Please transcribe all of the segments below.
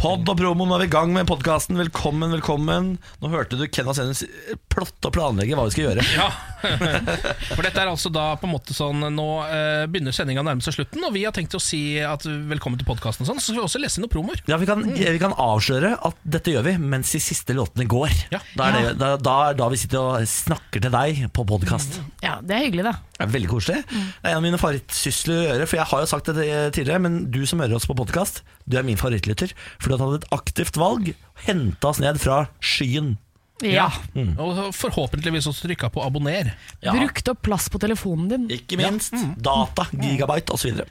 Pod og promo, nå er vi i gang med podkasten. Velkommen, velkommen. Nå hørte du Kenna Vasenus plotte og planlegge hva vi skal gjøre. Ja, for dette er altså da på en måte sånn Nå eh, begynner sendinga å nærme seg slutten, og vi har tenkt å si at velkommen til podkasten og sånn. Så skal vi også lese inn noen promoer. Ja, vi kan, vi kan avsløre at dette gjør vi mens de siste låtene går. Ja. Da, er det, da, da er da vi sitter og snakker til deg på podkast. Ja, det er hyggelig, da. Det er veldig koselig. Det er en av mine favorittsysler å gjøre. For jeg har jo sagt det tidligere, men du som hører oss på podkast, du er min favorittlytter. For du har tatt et aktivt valg, henta oss ned fra skyen. Ja. Og forhåpentligvis også trykka på abonner. Ja. Brukt opp plass på telefonen din. Ikke minst. Data, gigabyte osv.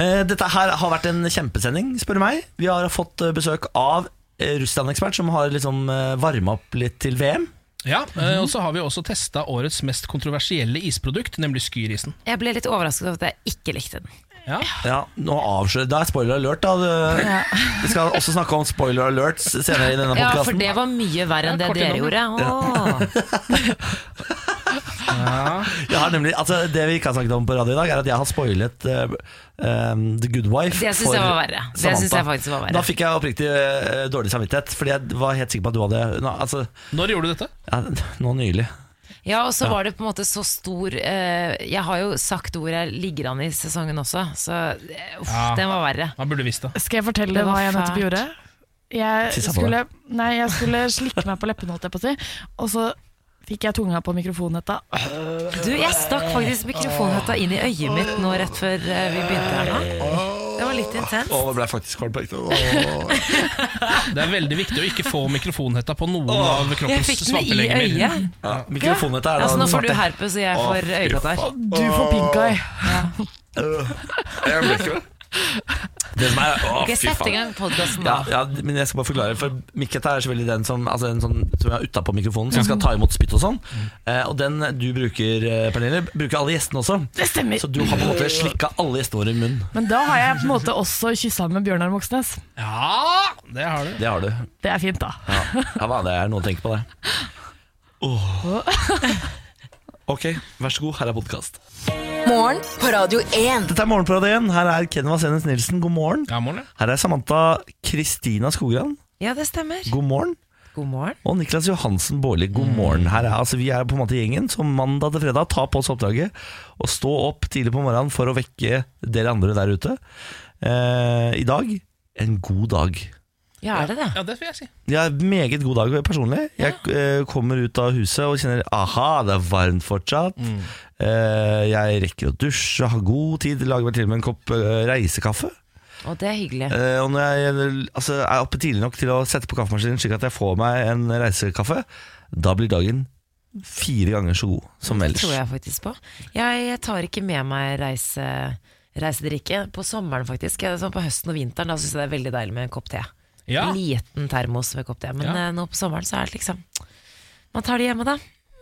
Eh, Dette her har vært en kjempesending, spør du meg. Vi har fått eh, besøk av eh, Russland-ekspert som har liksom varma opp litt til VM. Ja, eh, Og så har vi også testa årets mest kontroversielle isprodukt, nemlig skyrisen. Jeg ble litt overrasket over at jeg ikke likte den. Ja. Ja, nå avslører Da er spoiler alert, da. Ja. Vi skal også snakke om spoiler alerts senere i denne Ja, for det var mye verre enn det dere gjorde. Ja. Jeg har nemlig, altså, det vi ikke har snakket om på radio i dag, er at jeg har spoilet uh, um, The Good Wife. Det syns jeg var verre. Det synes jeg faktisk var verre. Da fikk jeg oppriktig uh, dårlig samvittighet, Fordi jeg var helt sikker på at du hadde nå, altså, Når gjorde du dette? ja, Nå nylig. Ja, og så var det på en måte så stor eh, Jeg har jo sagt hvor jeg ligger an i sesongen også, så eh, uff, Ja. den var verre. Man burde visst det. Skal jeg fortelle Det var hva jeg nettopp fælt. gjorde? Jeg Tissa på skulle, nei, jeg skulle slikke meg på leppene, holdt jeg på å si. Og så fikk jeg tunga på mikrofonhetta. Du, jeg stakk faktisk mikrofonhetta inn i øyet mitt nå rett før eh, vi begynte her nå. Det var litt intenst. det ble faktisk kvalm på ekte. Det er veldig viktig å ikke få mikrofonhetta på noen av Jeg kroppens fikk den i svampelegemer. øyet. Ja, mikrofonen er da Ja, så nå den får du svarte. herpes, og jeg får øyekatarr. Du får pink eye. Jeg ble ikke det. Det som er, å, Ok, fy Sett i gang podkasten, da. ja, men jeg skal bare forklare For Mikketa er selvfølgelig den som, altså den som, som er utapå mikrofonen, som skal ta imot spytt og sånn. Eh, og den du bruker, eh, Pernille, bruker alle gjestene også. Det stemmer. Så du har på en måte slikka alle gjestene våre i munnen. Men da har jeg på en måte også kyssa med Bjørnar Moxnes. Ja, det har du. Det har du. Det er fint, da. Ja, ja det er noe å tenke på, det. Oh. Ok, vær så god, her er podkast. Morgen på Radio 1. Dette er Morgen på Radio 1. Her er Ken Vasenes Nilsen, god morgen. Ja, morgen. Her er Samantha Kristina Skogran, Ja, det stemmer. god morgen. God morgen. Og Niklas Johansen Baarli, god morgen. Her er, altså, vi er på en måte gjengen som mandag til fredag tar på oss oppdraget å stå opp tidlig på morgenen for å vekke dere andre der ute. Eh, I dag en god dag. Ja, er det det? ja, det vil jeg si. Ja, meget god dag personlig. Jeg eh, kommer ut av huset og kjenner aha, det er varmt fortsatt. Eh, jeg rekker å dusje, har god tid, lager meg til og med en kopp eh, reisekaffe. Og det er hyggelig. Eh, og når jeg altså, er oppe tidlig nok til å sette på kaffemaskinen slik at jeg får meg en reisekaffe, da blir dagen fire ganger så god som Det ellers. tror jeg faktisk på. Jeg tar ikke med meg reise, reisedrikke på sommeren, faktisk. Jeg- Sånn på høsten og vinteren Da syns jeg det er veldig deilig med en kopp te. Ja. Liten termos ved kopp te. Men Ja. eh, nå på sommeren så er det liksom Man tar det hjemme, da.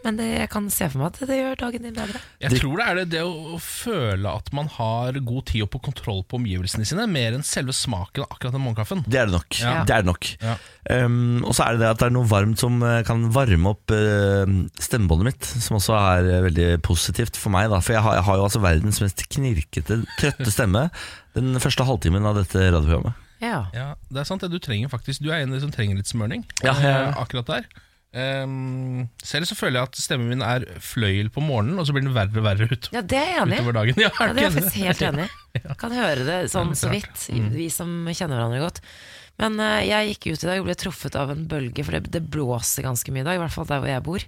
Men det, jeg kan se for meg at det gjør dagen din bedre. Jeg tror det er det, det å, å føle at man har god tid og på kontroll på omgivelsene sine, mer enn selve smaken av akkurat den morgenkaffen. Det er det nok. Ja. Det er det nok. Ja. Um, og så er det det at det er noe varmt som eh, kan varme opp uh, stemmebåndet mitt, som også er veldig positivt for meg. Da. For jeg har, jeg har jo altså verdens mest knirkete, trøtte stemme den første halvtimen av dette radioprogrammet. Ja. Ja, det er sant det. Du trenger faktisk Du er en som trenger litt smørning Ja, ja, eh, akkurat der. Um, selv så føler jeg at stemmen min er fløyel på morgenen, og så blir den verre og verre ut, ja, det er jeg enig i. Ja, det er jeg faktisk helt enig i. Kan høre det sånn så vidt, vi som kjenner hverandre godt. Men uh, jeg gikk ut i dag og ble truffet av en bølge, for det, det blåser ganske mye i dag. I hvert fall der hvor jeg bor,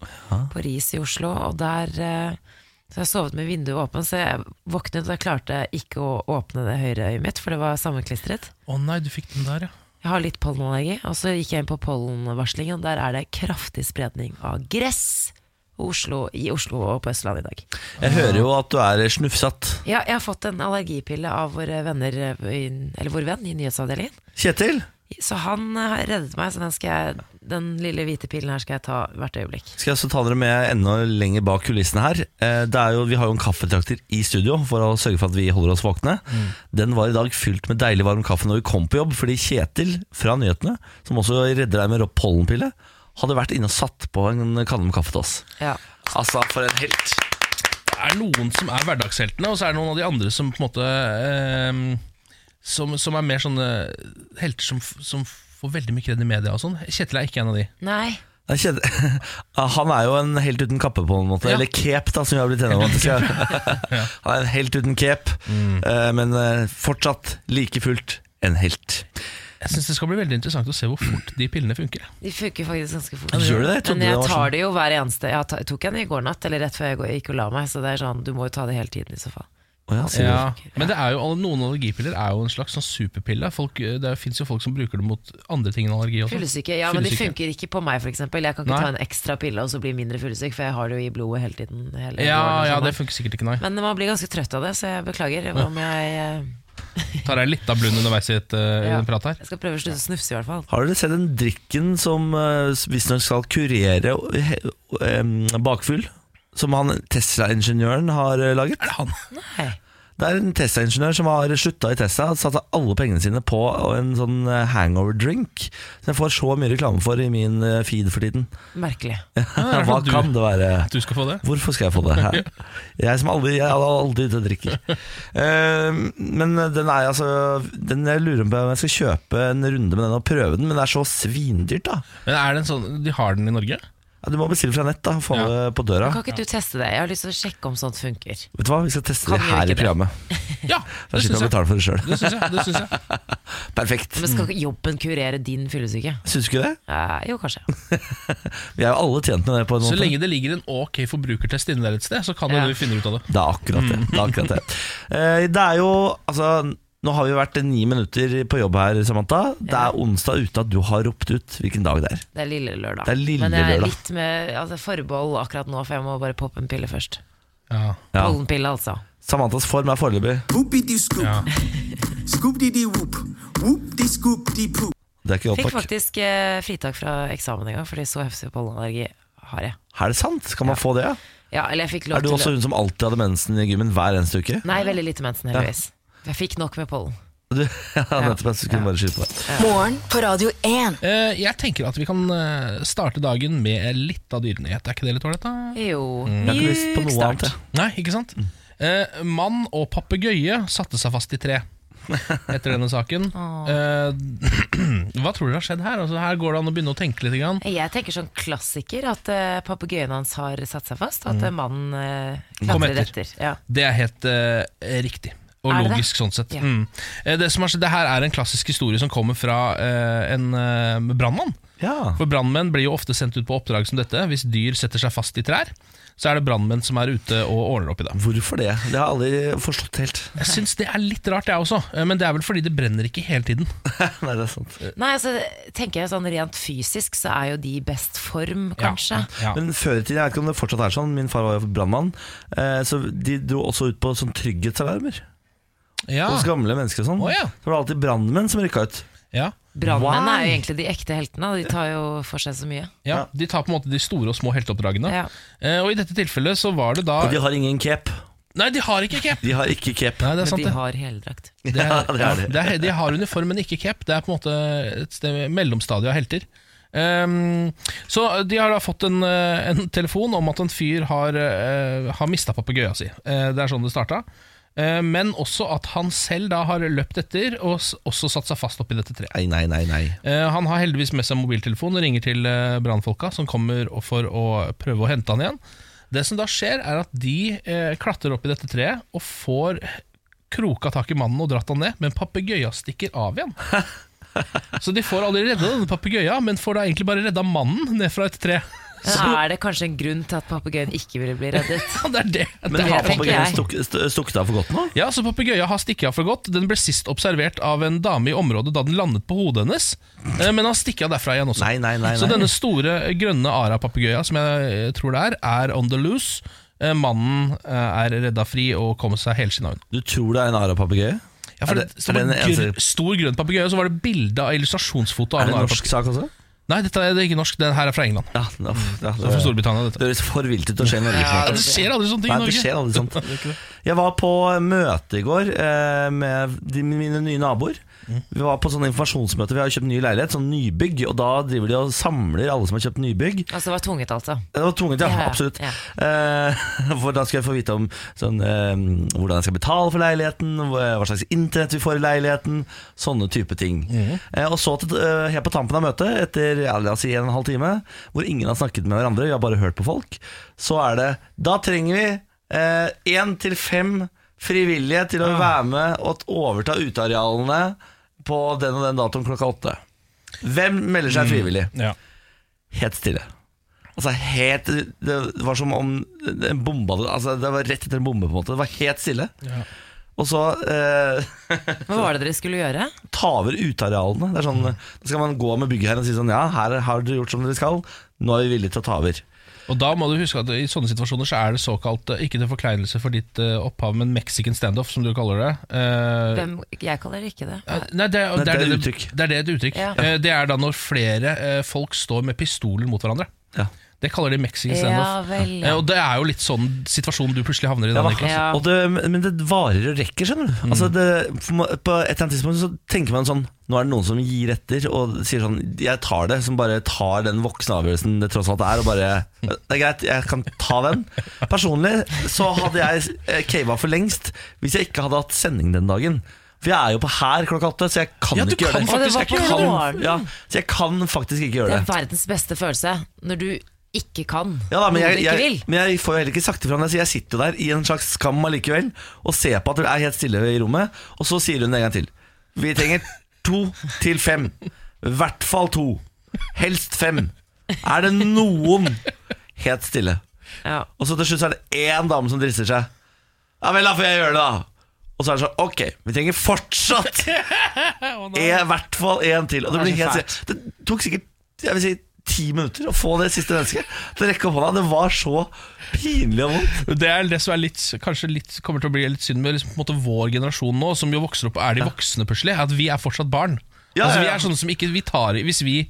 på Ris i Oslo. Og der eh, Så jeg sovet med vinduet åpent, så jeg våknet og jeg klarte ikke å åpne det høyre øyet mitt, for det var sammenklistret. Å nei, du fikk den der, ja. Jeg har litt pollenallergi, og så gikk jeg inn på pollenvarslingen, og der er det kraftig spredning av gress Oslo, i Oslo og på Østlandet i dag. Jeg hører jo at du er snufsatt. Ja, jeg har fått en allergipille av våre venner Eller vår venn i nyhetsavdelingen. Kjetil, Så han eh, har reddet meg, så den, skal jeg, den lille hvite pilen her skal jeg ta hvert øyeblikk. skal jeg også ta dere med enda lenger bak kulissene her. Eh, Det er jo, vi har jo en kaffetrakter i studio for å sørge for at vi holder oss våkne. Den var i dag fylt med deilig varm kaffe når vi kom på jobb, fordi Kjetil fra Nyhetene, som også redder deg med pollenpille, hadde vært inne og satt på en kanne med kaffe til oss. Ja. Altså, for en helt. Det er noen som er hverdagsheltene, og så er det noen av de andre som på en måte eh, som, som er mer sånne helter som, som får veldig mye kred i media og sånn. Kjetil er ikke en av de. Nei. Han er jo en helt uten kappe, på en måte. Ja. Eller cape, da, som vi har blitt enige om. Han er en helt uten cape, mm. men eh, fortsatt like fullt en helt. Jeg synes Det skal bli veldig interessant å se hvor fort de pillene funker. De funker faktisk ganske fort. Gjør det det? Jeg Men jeg sånn. tar det jo hver eneste Jeg tok en i går natt, eller rett før jeg gikk og la meg. Så det er sånn, du må jo ta det hele tiden i så fall. Ja. Ja, men det er jo, noen allergipiller er jo en slags sånn superpille. Folk, det fins jo folk som bruker det mot andre ting enn allergi også. Fyllesyke. Ja, men de funker ikke på meg, f.eks. Jeg kan ikke Nei. ta en ekstra pille og så bli mindre fyllesyk, for jeg har det jo i blodet hele tiden. Hele Ja, ja, det funker sikkert ikke, nei. Men man blir ganske trøtt av det, så jeg beklager om jeg eh, Tar jeg litt av blund underveis i et, uh, Ja. prat her. Jeg skal prøve å slutte å snufse, i hvert fall. Har dere sett den drikken som uh, visstnok skal kurere uh, um, bakfyll? Som han Tesla-ingeniøren har eh, laget? Er det han? Nei. Det er en Tesla-ingeniør som har slutta i Tesla og satte alle pengene sine på en sånn eh, hangover-drink. Som jeg får så mye reklame for i min eh, feed for tiden. Merkelig. er Hva du- kan det være? Du skal få det? Hvorfor skal jeg få det? Hæ? Jeg som aldri, jeg aldri ute og drikker. Eh, men den er altså den Jeg lurer på om jeg skal kjøpe en runde med den og prøve den, men det er så svindyrt, da. Men er det en sånn, De har den i Norge? Ja, du må bestille fra nett, da. og Få Ja. det på døra. Kan ikke du teste det? Jeg har lyst til å sjekke om sånt funker. Vet du hva, Vi skal teste Kan det her i det? programmet. Ja, Da det slipper syns jeg. betale for det sjøl. Det syns jeg, det synes jeg. Perfekt. Men skal jobben kurere din fyllesyke? Syns du ikke det? Eh, jo, kanskje. Vi er jo alle tjent med det. på en måte Så lenge det ligger en ok forbrukertest inne der et sted, så kan Ja. du finne ut av det. Det er akkurat det. det, er akkurat det. Eh, det er jo Altså nå har vi vært ni minutter på jobb her, Samantha. Det er onsdag uten at du har ropt ut hvilken dag det er. Det er lille lørdag. Det er lille Men jeg er lørdag. litt med altså, forbehold akkurat nå, for jeg må bare poppe en pille først. Ja. Pollenpille, altså. Samanthas form er foreløpig. Whoopity scoop. Ja. Det er ikke godt Fikk nok. faktisk eh, fritak fra eksamen en gang, fordi så heftig pollenallergi har jeg. Er det sant? Kan man få det? Ja? Ja, eller jeg fikk lov Er du til også å hun som alltid hadde mensen i gymmen hver eneste uke? Nei, veldig lite mensen, heldigvis. Jeg fikk nok med pollen. Du, ja, nettopp, Jeg skulle bare skyte på det. Morgen på Radio 1. Eh, Jeg tenker at vi kan eh, starte dagen med litt av dyrenyhet. Er ikke det litt ålreit? da? Jo, Jeg har ikke lyst på mjuk noe start. annet. jeg. Nei, ikke sant? Eh, mann og papegøye satte seg fast i tre etter denne saken. Eh, hva tror dere har skjedd her? Altså, her går det an å begynne å tenke litt. Grann. Jeg tenker sånn klassiker at uh, papegøyen hans har satt seg fast, og at eh, mannen uh, Kom klatrer etter. etter. Ja. Det er helt eh, riktig. Og Er det? logisk, sånn sett. Ja. Mm. Eh, Det som er, det her er en klassisk historie som kommer fra eh, en uh, brannmann. Ja. For Brannmenn blir jo ofte sendt ut på oppdrag som dette. Hvis dyr setter seg fast i trær, så er det brannmenn som er ute og ordner opp i det. Hvorfor det? Det har jeg aldri forstått helt. Jeg syns det er litt rart, jeg også. Eh, Men det er vel fordi det brenner ikke hele tiden. Nei, det er sant. Nei, altså, tenker jeg sånn Rent fysisk så er jo de i best form, kanskje. Ja. Men før i tiden, jeg vet ikke om det fortsatt er sånn, min far var jo brannmann, eh, så de dro også ut på sånn trygghetsalarmer. Ja. Hos gamle mennesker og sånn. Å, ja. Så var det alltid brannmenn som rykka ut. Ja. Brannmenn Why? er jo egentlig de ekte heltene, de tar jo for seg så mye. ja, De tar på en måte de store og små helteoppdragene. Ja. Eh, og i dette tilfellet så var det da Og de har ingen cape. Nei, de har ikke cape! De har ikke cape. Nei, det er Men sant, de det. har heldrakt. Det er, Ja, det er det. det er, de har uniform, men ikke cape. Det er på en måte et sted mellomstadie av helter. Ehm, så de har da fått en, eh, en telefon om at en fyr har, uh, har mista papegøyen sin. Eh, det er sånn det starta. Eh, men også at han selv da har løpt etter og også satt seg fast oppi dette treet. Nei, nei, nei. nei. Eh, han har heldigvis med seg mobiltelefon og ringer til uh, brannfolka, som kommer for å prøve å hente han igjen. Det som da skjer, er at de eh, klatrer opp i dette treet og får kroka tak i mannen og dratt han ned, men papegøya stikker av igjen. Så de får aldri redda denne papegøya, men får da egentlig bare redda mannen ned fra et tre. Men er det kanskje en grunn til at papegøyen ikke ville bli reddet? Ja, det er det. Men har papegøyen stukket av for godt nå? ja, så Papegøya har stikket av for godt. Den ble sist observert av en dame i området da den landet på hodet hennes. Eh, Men han stikket av derfra igjen også. Nei, nei, nei. Så denne store grønne ara-papegøya, som jeg eh, tror det er, er on the loose. Eh, Mannen er redda fri og kommer seg helskinna unna. Du tror det er en ara-papegøye? Ja, for Er det, er det en stor grønn papegøye, og så var det bilde av illustrasjonsfoto av Er det en en norsk ara-papegøye. sak også? Nei, dette er, det er ikke norsk. Den her er fra England. Ja, ja, ja Det er fra Storbritannia, dette. det høres for vilt ut å skje i Norge. Ja, det skjer aldri sånne ting Nei, i det skjer aldri sånt. Jeg var på møte i går eh, med de, mine nye naboer. Vi var på sånn informasjonsmøte, vi har kjøpt ny leilighet, sånn nybygg, og da driver de og samler alle som har kjøpt nybygg. Altså det var tvunget, altså. Det var tvunget, ja. Ja, absolutt. ja. Eh, for da skal jeg få vite om sånn, eh, hvordan jeg skal betale for leiligheten, hva slags internett vi får i leiligheten, sånne type ting. Eh, og så til, eh, helt på tampen av møtet, etter ja, la oss si en og en halv time, hvor ingen har snakket med hverandre, vi har bare hørt på folk, så er det Da trenger vi én til fem frivillige til å være med og overta utearealene på den og den datoen klokka åtte. Hvem melder seg frivillig? Ja. Helt stille. Altså helt Det var som om en bombe hadde altså, Det var rett etter en bombe, på en måte. Det var helt stille. Ja. Og så eh, Hva var det dere skulle gjøre? ta over utearealene. Det er sånn, Da skal man gå med byggherren og si sånn Ja, her har dere gjort som dere skal. Nå er vi villige til å ta over. Og da må du huske at i sånne situasjoner så er det såkalt, eh, ikke til forkleinelse for ditt eh, opphav, men Mexican standoff, som du kaller det. Eh, Hvem, jeg kaller det ikke det. Nei, det, er- Nei, det, er det er det, et uttrykk. det er det et uttrykk. Ja. Det er da når flere folk står med pistoler mot hverandre. Ja. Det kaller de Mexican Ja standoff. vel. Ja. Og det er jo litt sånn situasjon du plutselig havner i. Da. Ja. Og det, men det varer og rekker, skjønner du. Altså det, på et eller annet tidspunkt så tenker man sånn Nå er det noen som gir etter og sier sånn Jeg tar det, som bare tar den voksne avgjørelsen det tross alt er, og bare Det er greit, jeg kan ta den. Personlig så hadde jeg eh, cava for lengst hvis jeg ikke hadde hatt sending den dagen. For jeg er jo på her klokka åtte, så jeg kan Ja, ikke gjøre kan det. Det det. morgenen. Ja, så jeg kan faktisk ikke gjøre Det Det er verdens beste følelse når du ikke kan Ja da, men jeg, ikke jeg, men jeg får jo heller ikke sagt ifra jeg jeg sitter jo der i en slags skam allikevel og ser på at det er helt stille i rommet, og så sier hun en gang til. Vi trenger to til fem. I hvert fall to. Helst fem. Er det noen Helt stille. Ja. Og så til slutt så er det én dame som drister seg. Ja vel, da får jeg gjøre det, da. Og så er det sånn Ok, vi trenger fortsatt i hvert fall én til. Og det, Det blir helt stille. det tok sikkert jeg vil si, ti minutter å få det siste mennesket til å rekke opp hånda. Det var så pinlig og vondt. Det er det som er litt, kanskje litt, kommer til å bli litt synd med liksom, på en måte vår generasjon nå, som jo vokser opp og er de voksne plutselig, at vi er fortsatt barn. Ja, altså, vi er sånne som ikke vi tar i Hvis vi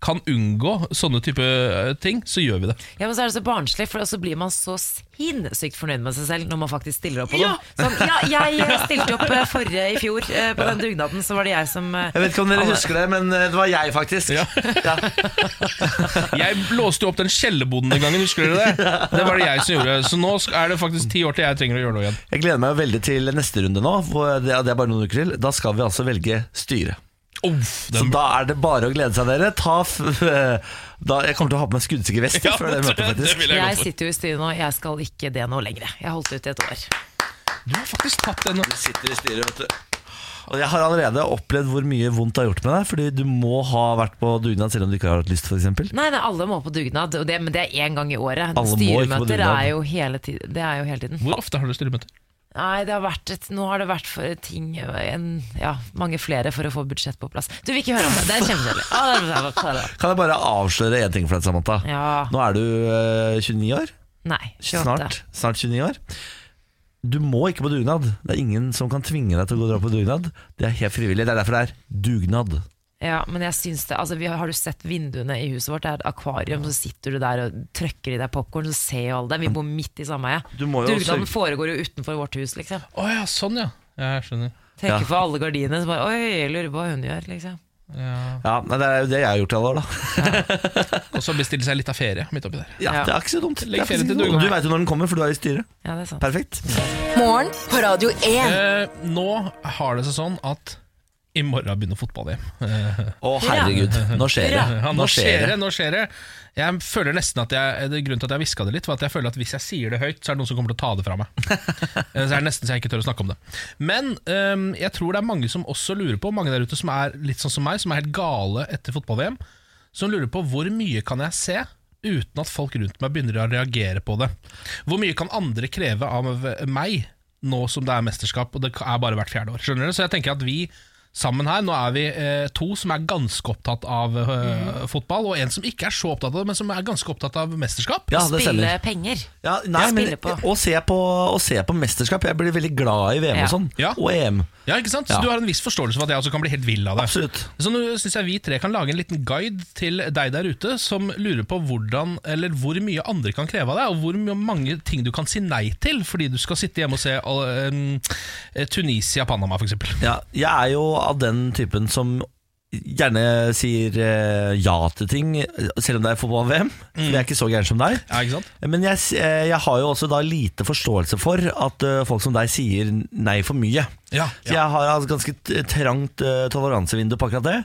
kan unngå sånne type eh, ting, så gjør vi det. Ja, men så er det så barnslig, for så blir man så sinnssykt fornøyd med seg selv når man faktisk stiller opp på noe. Sånn, ja, jeg eh, stilte opp eh, forrige i fjor på den dugnaden, så var det jeg som Jeg vet ikke om dere alle- husker det, men det var jeg, faktisk. Ja. Ja. Jeg blåste jo opp den kjellerboden den gangen, husker dere det? Det var det jeg som gjorde. Så nå er det faktisk ti år til jeg trenger å gjøre noe igjen. Jeg gleder meg veldig til neste runde nå. Det er bare noen uker til. Da skal vi altså velge styre. Uff, Så da er det bare å glede seg, dere. Ta f da, jeg kommer til å ha på meg skuddsikker vest Ja, før det møtet, det faktisk. jeg Jeg sitter jo i styret nå, jeg skal ikke det nå lenger. Jeg har holdt ut i et år. Du har faktisk tatt den. Du sitter i styret, vet du. Og jeg har allerede opplevd hvor mye vondt det har gjort med deg. Fordi du må ha vært på dugnad selv om du ikke har hatt lyst, f.eks. Nei, nei, alle må på dugnad, og det, men det er én gang i året. Alle må ikke på Styremøter er jo hele, tid, det er jo hele tiden. Hvor ofte har du styremøter? Nei, det har vært et, nå har det vært for ting en, Ja, mange flere for å få budsjett på plass. Du vil ikke høre om det, det er er- Kan jeg bare avsløre én ting for deg, Samantha? Ja. Nå er du uh, 29 år. Nei, 28. Snart, snart 29 år. Du må ikke på dugnad. Det er ingen som kan tvinge deg til å gå og dra på dugnad. Det er helt frivillig. Det er derfor det er dugnad. Ja, men jeg syns det altså, vi har, har du sett vinduene i huset vårt? Det er et akvarium, så sitter du der og trøkker i deg popkorn, så ser jo alle det. Vi bor midt i sameiet. Du må jo Dugnaden foregår jo utenfor vårt hus, liksom. Å ja, sånn ja. ja. Jeg skjønner. Trekker Ja. for alle gardinene, så bare Oi, jeg lurer på hva hun gjør, liksom. Ja. Ja, men Det er jo det jeg har gjort i alle år, da. Og så bestille seg litt av ferie midt oppi der. Ja, Ja. Det er ikke så dumt. Legg er ferie til ikke dugnad. Du veit jo når den kommer, for du er i styret. Ja, det er sant. Perfekt. Morgen på Radio 1. Eh, nå har det seg sånn at i morgen begynner fotball-VM. Eh, Å, herregud. Nå skjer det. Ja, nå skjer det, nå skjer det. Jeg føler nesten at jeg, Grunnen til at jeg hviska det litt, var at jeg føler at hvis jeg sier det høyt, så er det noen som kommer til å ta det fra meg. Eh, så er det nesten så jeg ikke tør å snakke om det. Men um, jeg tror det er mange som også lurer på, mange der ute som er litt sånn som meg, som er helt gale etter fotball-VM, som lurer på hvor mye kan jeg se uten at folk rundt meg begynner å reagere på det. Hvor mye kan andre kreve av meg nå som det er mesterskap, og det er bare hvert fjerde år. Skjønner du? Så jeg tenker at vi sammen her, nå er vi eh, to som er ganske opptatt av eh, fotball, og en som ikke er så opptatt av det, men som er ganske opptatt av mesterskap. Ja, det Spille stemmer. penger. Ja, nei, Ja, men på. å se på, å se på mesterskap Jeg blir veldig glad i VM Ja. og sånn. Ja. Og EM. Ja, ikke sant? Så du har en viss forståelse for at jeg også kan bli helt vill av det. Absolutt. Så nå synes jeg vi tre kan lage en liten guide til deg der ute som lurer på hvordan, eller hvor mye andre kan kreve av deg, og hvor mange ting du kan si nei til fordi du skal sitte hjemme og se uh, Tunisia-Panama, f.eks. Ja, jeg er jo av den typen som gjerne sier eh, ja til ting, selv om det er fotball-VM. For jeg er ikke så gæren som deg. Ja? Men jeg, eh, jeg har jo også da lite forståelse for at eh, folk som deg sier nei for mye. Ja, ja. jeg har altså ganske trangt toleransevindu på akkurat det.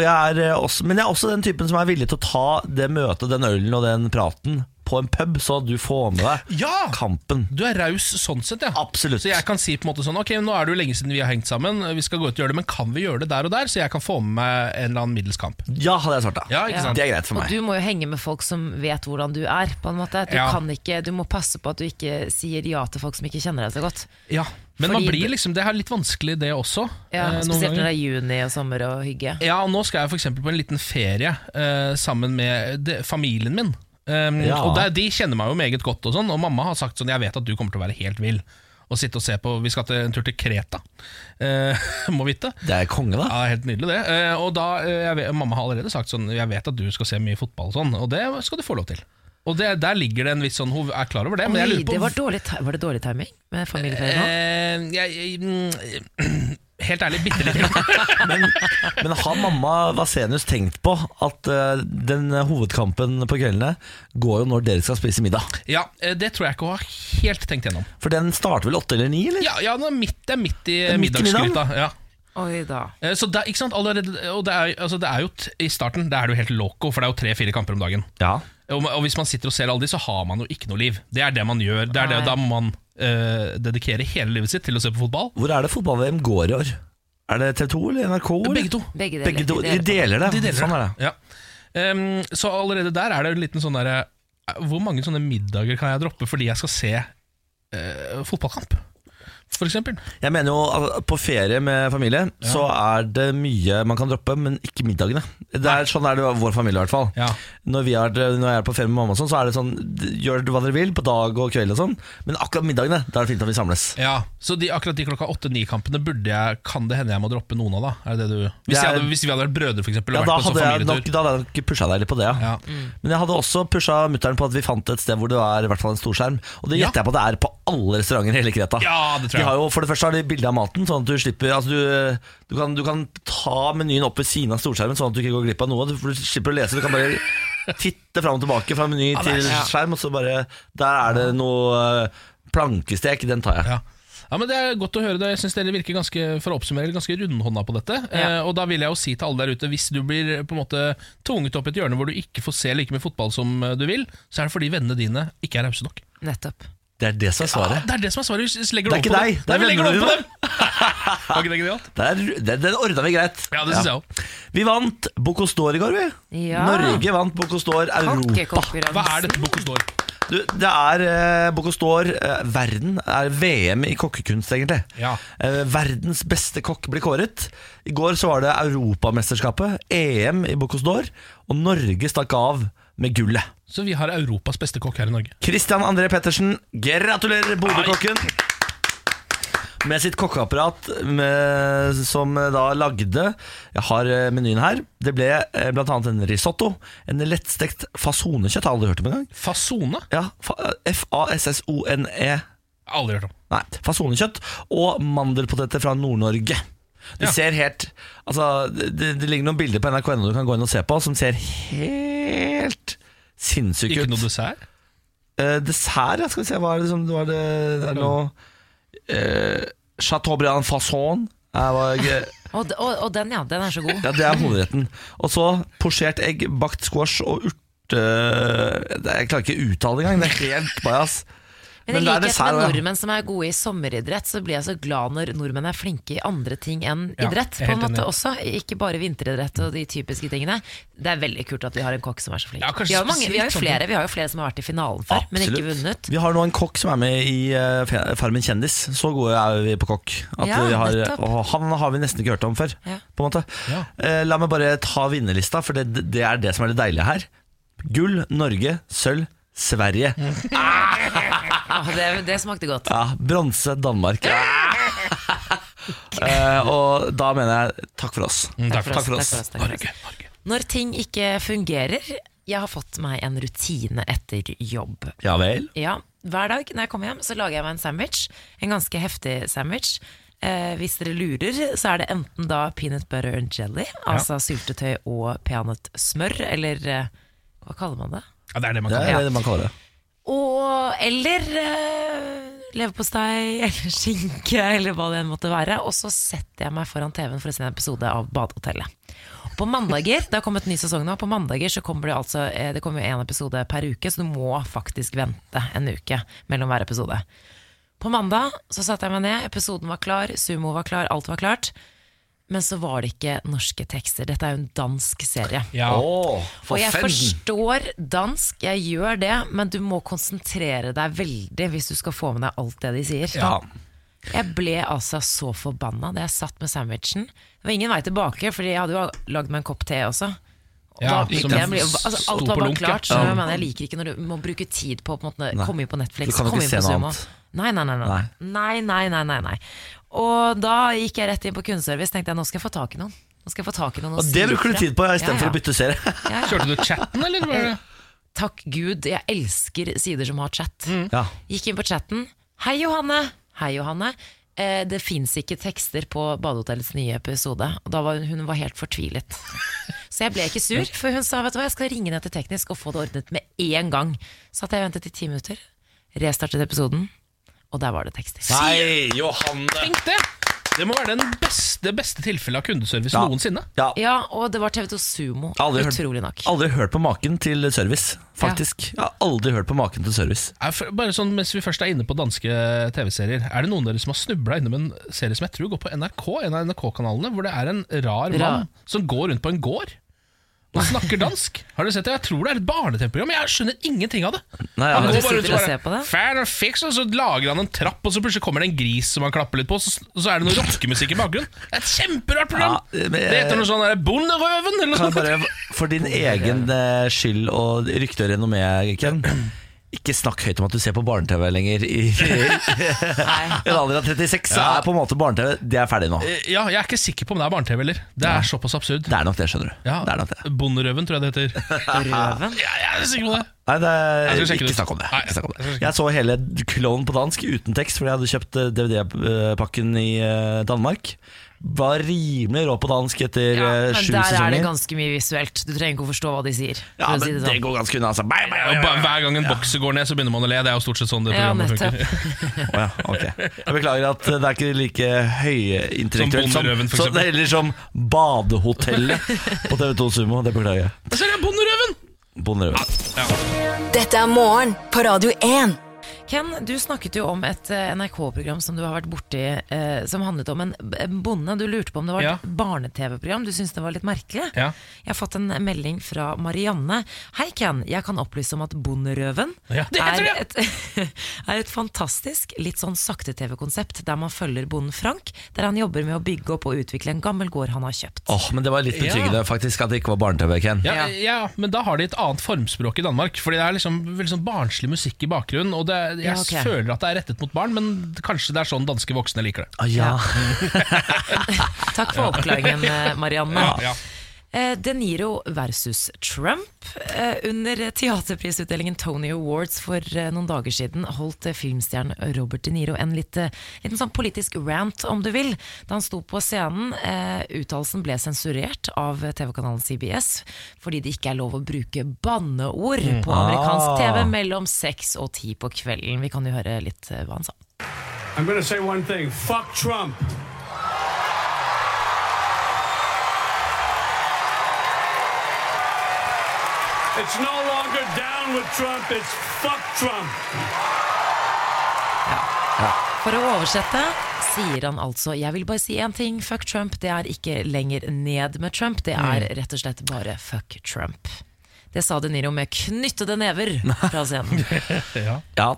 Jeg er, også, men jeg er også den typen som er villig til å ta det møtet, den ølen og den praten på en pub, så du får med deg Ja! kampen. Du er raus sånn sett, ja. Absolutt. Så jeg kan si på en måte sånn Ok, nå er det jo lenge siden vi har hengt sammen, vi skal gå ut og gjøre det, men kan vi gjøre det der og der, så jeg kan få med meg en eller annen middels kamp? Ja, hadde jeg svart da. Ja, ikke Ja. sant? Det er greit for meg. Og du må jo henge med folk som vet hvordan du er. På en måte Du, Ja. kan ikke, du må passe på at du ikke sier ja til folk som ikke kjenner deg så godt. Ja. Men man blir liksom, det er litt vanskelig det også. Ja, eh, noen spesielt når det er juni og sommer og hygge. Ja, og nå skal jeg for eksempel på en liten ferie eh, sammen med de, familien min. Um, Ja. Og der, De kjenner meg jo meget godt, og sånn Og mamma har sagt sånn Jeg vet at du kommer til å være helt vill og sitte og se på Vi skal til en tur til Kreta, uh, må vite. Det er konge, da. Ja, Helt nydelig, det. Uh, og da, uh, vet, Mamma har allerede sagt sånn Jeg vet at du skal se mye fotball, og sånn Og det skal du få lov til. Og det, der ligger det en viss sånn Hun er klar over det, men jeg lurer på det var, dårlig, var det dårlig timing med familieferien nå? Eh, jeg, jeg, mm, Helt ærlig, bitte litt. Men, men har mamma Vasenius tenkt på at uh, den hovedkampen på kveldene går jo når dere skal spise middag? Ja, eh, Det tror jeg ikke hun har helt tenkt gjennom. For den starter vel åtte eller ni, eller? Ja, ja den er midt, det er midt i er midt i middagsgryta. Ja. Oi da. Eh, Så det, ikke sant, allerede, og det er, altså det er jo t I starten det er jo helt loco, for det er jo tre-fire kamper om dagen. Ja. Og, hvis man sitter og ser alle de, så har man jo ikke noe liv. Det er det man gjør. Det er det, da må man uh, dedikere hele livet sitt til å se på fotball. Hvor er det fotball-VM går i år? Er det TV 2 eller NRK? eller? Begge to. Begge deler. Begge to. De De deler. deler det. De deler sånn er det. Ja. Um, så allerede der er det en liten sånn derre Hvor mange sånne middager kan jeg droppe fordi jeg skal se uh, fotballkamp? For eksempel. Jeg mener jo at på ferie med familie så er det mye man kan droppe, men ikke middagene. Det er, sånn er det vår familie i hvert fall. Ja. Når, vi er, når jeg er på ferie med mamma, og sånn, så er det sånn Gjør hva dere vil på dag og kveld og sånn, men akkurat middagene, da er det fint at vi samles. Ja, Så de, akkurat de klokka åtte-ni-kampene burde jeg Kan det hende jeg må droppe noen av, da? Er det det du Hvis, jeg hadde, hvis vi hadde vært brødre, for eksempel, Ja, da sånn hadde, jeg nok, da hadde jeg nok pusha deg litt på det, ja. Ja. Men jeg hadde også pusha mutter'n på at vi fant et sted hvor det var i hvert fall en storskjerm. Og det Ja. gjetter jeg på at det er på alle restauranter i hele Kreta. Ja, det tror De har jo, for det første har de bilde av maten, sånn at du slipper altså du, du, kan, du kan ta menyen opp ved siden av storskjermen, sånn at du ikke går glipp av noe. Du, du slipper å lese, du kan bare titte fram og tilbake fra meny til skjerm, og så bare Der er det noe eh, plankestek, den tar jeg. Ja. ja, men Det er godt å høre det. Jeg synes dere virker ganske for å oppsummere, ganske rundhånda på dette. Ja. Eh, og da vil jeg jo si til alle der ute Hvis du blir på en måte tvunget opp i et hjørne hvor du ikke får se like mye fotball som eh, du vil, så er det fordi vennene dine ikke er rause nok. Nettopp. Det er det som er svaret. Ja, det er det som er svaret. Hvis legger Det er ikke opp på deg, det er vi vennene opp! Var ikke det genialt? Det er, det, den ordna vi greit. Ja, det synes jeg også. Vi vant Bocuse d'Or i går, vi. Ja. Norge vant Bocuse d'Or Europa. Hva er dette Bocuse d'Or? Du, det er eh, Bocuse d'Or eh, Verden er VM i kokkekunst, egentlig. Ja. Eh, verdens beste kokk blir kåret. I går så var det Europamesterskapet, EM i Bocuse d'Or, og Norge stakk av med gullet. Så vi har Europas beste kokk her i Norge. Christian André Pettersen, gratulerer Bodø-kokken! Med sitt kokkeapparat med, som da lagde Jeg har eh, menyen her. Det ble bl.a. blant annet en risotto, en lettstekt fasonekjøtt. Har aldri hørt om engang. Fasone? Ja, F-A-S-S-O-N-E. Aldri hørt om. Nei, fasonekjøtt og mandelpoteter fra Nord-Norge. Det Ja. ser helt Altså, det, det ligger noen bilder på nrk.no du kan gå inn og se på, som ser helt sinnssyke Ikke ut. noe dessert? Eh, dessert, ja, skal vi se. Hva er det som var det, det er noe eh, Chateaubriand jeg- Og, og, og den, ja. Den er så god. Ja, det er hovedretten. Og så posjert egg, bakt squash og urte... Jeg klarer ikke å uttale det engang. Det er helt bajas. Men i er likhet med nordmenn som er gode i sommeridrett, så blir jeg så glad når nordmenn er flinke i andre ting enn Ja, idrett. På en måte enig. også, Ikke bare vinteridrett og de typiske tingene. Det er veldig kult at vi har en kokk som er så flink. Ja, vi, har mange, vi, har jo flere, vi har jo flere som har vært i finalen før, men ikke vunnet. Vi har nå en kokk som er med i uh, Farmen kjendis. Så gode er vi på kokk. At Ja, vi har, og han har vi nesten ikke hørt om før. Ja. På en måte. Ja. Eh, La meg bare ta vinnerlista, for det, det er det som er det deilige her. Gull, Norge, sølv, Sverige. Ja, det, det smakte godt. Ja, Bronse, Danmark. uh, og da mener jeg takk for oss. Mm, takk for Takk for oss. Takk for oss, takk for oss. Norge, Norge. Når ting ikke fungerer Jeg har fått meg en rutine etter jobb. Ja vel. Ja, Hver dag når jeg kommer hjem, så lager jeg meg en sandwich. En ganske heftig sandwich. Eh, hvis dere lurer, så er det enten da peanut butter and jelly, altså syltetøy og peanøttsmør, eller eh, hva kaller man det? Ja, det er det man Det kan er det man kaller det. Og, eller uh, leverpostei, eller skinke, eller hva det enn måtte være. Og så setter jeg meg foran TV-en for å se en episode av Badehotellet. På mandager, det har kommet ny sesong nå, på mandager så kommer det altså eh, Det kommer en episode per uke, så du må faktisk vente en uke mellom hver episode. På mandag så satte jeg meg ned, episoden var klar, sumo var klar, alt var klart. Men så var det ikke norske tekster. Dette er jo en dansk serie. Ja. Oh, for Og jeg fem. forstår dansk, jeg gjør det, men du må konsentrere deg veldig hvis du skal få med deg alt det de sier. Ja. Jeg ble altså så forbanna da jeg satt med sandwichen. Det var ingen vei tilbake, Fordi jeg hadde jo lagd meg en kopp te også. Og Ja, da som jeg altså, alt var bare klart. Så jeg, mener, jeg liker ikke når du må bruke tid på å komme inn på Netflix. Du kan ikke se noe annet. Nei, nei, nei. Nei. nei, nei, nei, nei, nei. Og da gikk jeg rett inn på kundeservice. Tenkte jeg nå skal jeg få tak i noen. Nå skal jeg få tak i noen Og det bruker du tid på istedenfor å bytte serie. Ja, ja. Kjørte du chatten, eller? Var det? Takk Gud, jeg elsker sider som har chat. Ja. Gikk inn på chatten. Hei, Johanne. Hei, Johanne. Eh, det fins ikke tekster på Badehotellets nye episode. Og da var hun, hun var helt fortvilet. Så jeg ble ikke sur, for hun sa vet du hva, jeg skal ringe ned til teknisk og få det ordnet med en gang. Så at jeg ventet i ti minutter, restartet episoden, og der var det tekster. Nei, Johanne! Tenk det! Det må være den beste, det beste tilfellet av kundeservice Ja. noensinne. Ja, Ja, og det var TV2 Sumo. Aldri hørt- Utrolig nok. Aldri hørt på maken til service, faktisk. Jeg har aldri hørt på maken til service. Er for- Bare sånn, Mens vi først er inne på danske TV-serier, er det noen av dere som har snubla innom en serie som jeg tror går på NRK, en av NRK-kanalene, hvor det er en rar Ra- mann som går rundt på en gård og snakker dansk? Har dere sett det? Jeg tror det er et barne-TV-program, men jeg skjønner ingenting av det. Nei, Han ja, du går bare ut og og ser på bare det? Fair and fix, og så lager han en trapp, og så plutselig kommer det en gris som han klapper litt på, og så, og så er det noe rockemusikk i bakgrunnen. Det er et kjemperart program! Ja, men- det heter noe sånn der Bonderøven, eller Kan noe sånt. bare, for din egen eh, skyld og rykte og renommé, Ken ikke snakk høyt om at du ser på barne-TV lenger. I, en alder av 36 ja. er på en måte barne-TV Det er ferdig nå. Eh, Ja, jeg er ikke sikker på om det er barne-TV, heller. Det er såpass absurd. Det er nok det, skjønner du. Ja, Det er nok det. Bonderøven, tror jeg det heter. Røven. Ja, jeg er sikker på det. Nei, det er, ikke snakk om det. Nei, Ikke om det. Jeg så hele Klovn på dansk uten tekst, fordi jeg hadde kjøpt eh, DVD-pakken i eh, Danmark. Var rimelig rå på dansk etter Ja, eh, men der er det ganske mye visuelt. Du trenger ikke å forstå hva de sier. Ja, men si men det det sånn. går ganske unna. Altså. Bye, bye, bye, bye. Hver gang en bokser går ned, så begynner man å le. Det er jo stort sett sånn det programmet ja, funker. oh, ja, okay. Jeg beklager at det er ikke like høyintellektuelt Som som, Bonderøven, eksempel. eller som Badehotellet på TV2 Sumo. Det beklager jeg. Men så er det Bonderøven! Ja. Dette er morgen på Radio 1. Ken, du snakket jo om et eh, NRK-program som du har vært borti, eh, som handlet om en, bonde. Du lurte på om det var et Ja. barne-TV-program. Du syntes det var litt merkelig. Ja. Jeg har fått en melding fra Marianne. Hei, Ken. Jeg kan opplyse om at Bonderøven Ja, er, et, er et fantastisk, litt sånn sakte-TV-konsept der man følger bonden Frank, der han jobber med å bygge opp og utvikle en gammel gård han har kjøpt. Åh, men Det var litt betryggende faktisk at det ikke var barne-TV, Ken. Ja, Ja. ja, men da har de et annet formspråk i Danmark. Fordi det er liksom sånn barnslig musikk i bakgrunnen. Og det, er- jeg Ja, ok. føler at det er rettet mot barn, men kanskje det er sånn danske voksne liker det. Ah, ja. Takk for oppklaringen, eh, Marianne. Ja, ja. Eh, De Niro versus Trump. Eh, Under teaterprisutdelingen Tony Awards for eh, noen dager siden holdt filmstjernen Robert De Niro en litt, liten sånn politisk rant, om du vil. Da han sto på scenen. Eh, Uttalelsen ble sensurert av TV-kanalen CBS fordi det ikke er lov å bruke banneord på amerikansk TV mellom seks og ti på kvelden. Vi kan jo høre litt hva han sa. I'm gonna say one thing fuck Trump. It's no longer down with Trump, it's fuck Trump. For å oversette sier han altså Jeg vil bare si én ting, fuck Trump. Det er ikke lenger ned med Trump, det er rett og slett bare fuck Trump. Det sa De Niro med knyttede never fra scenen. Ja. ja,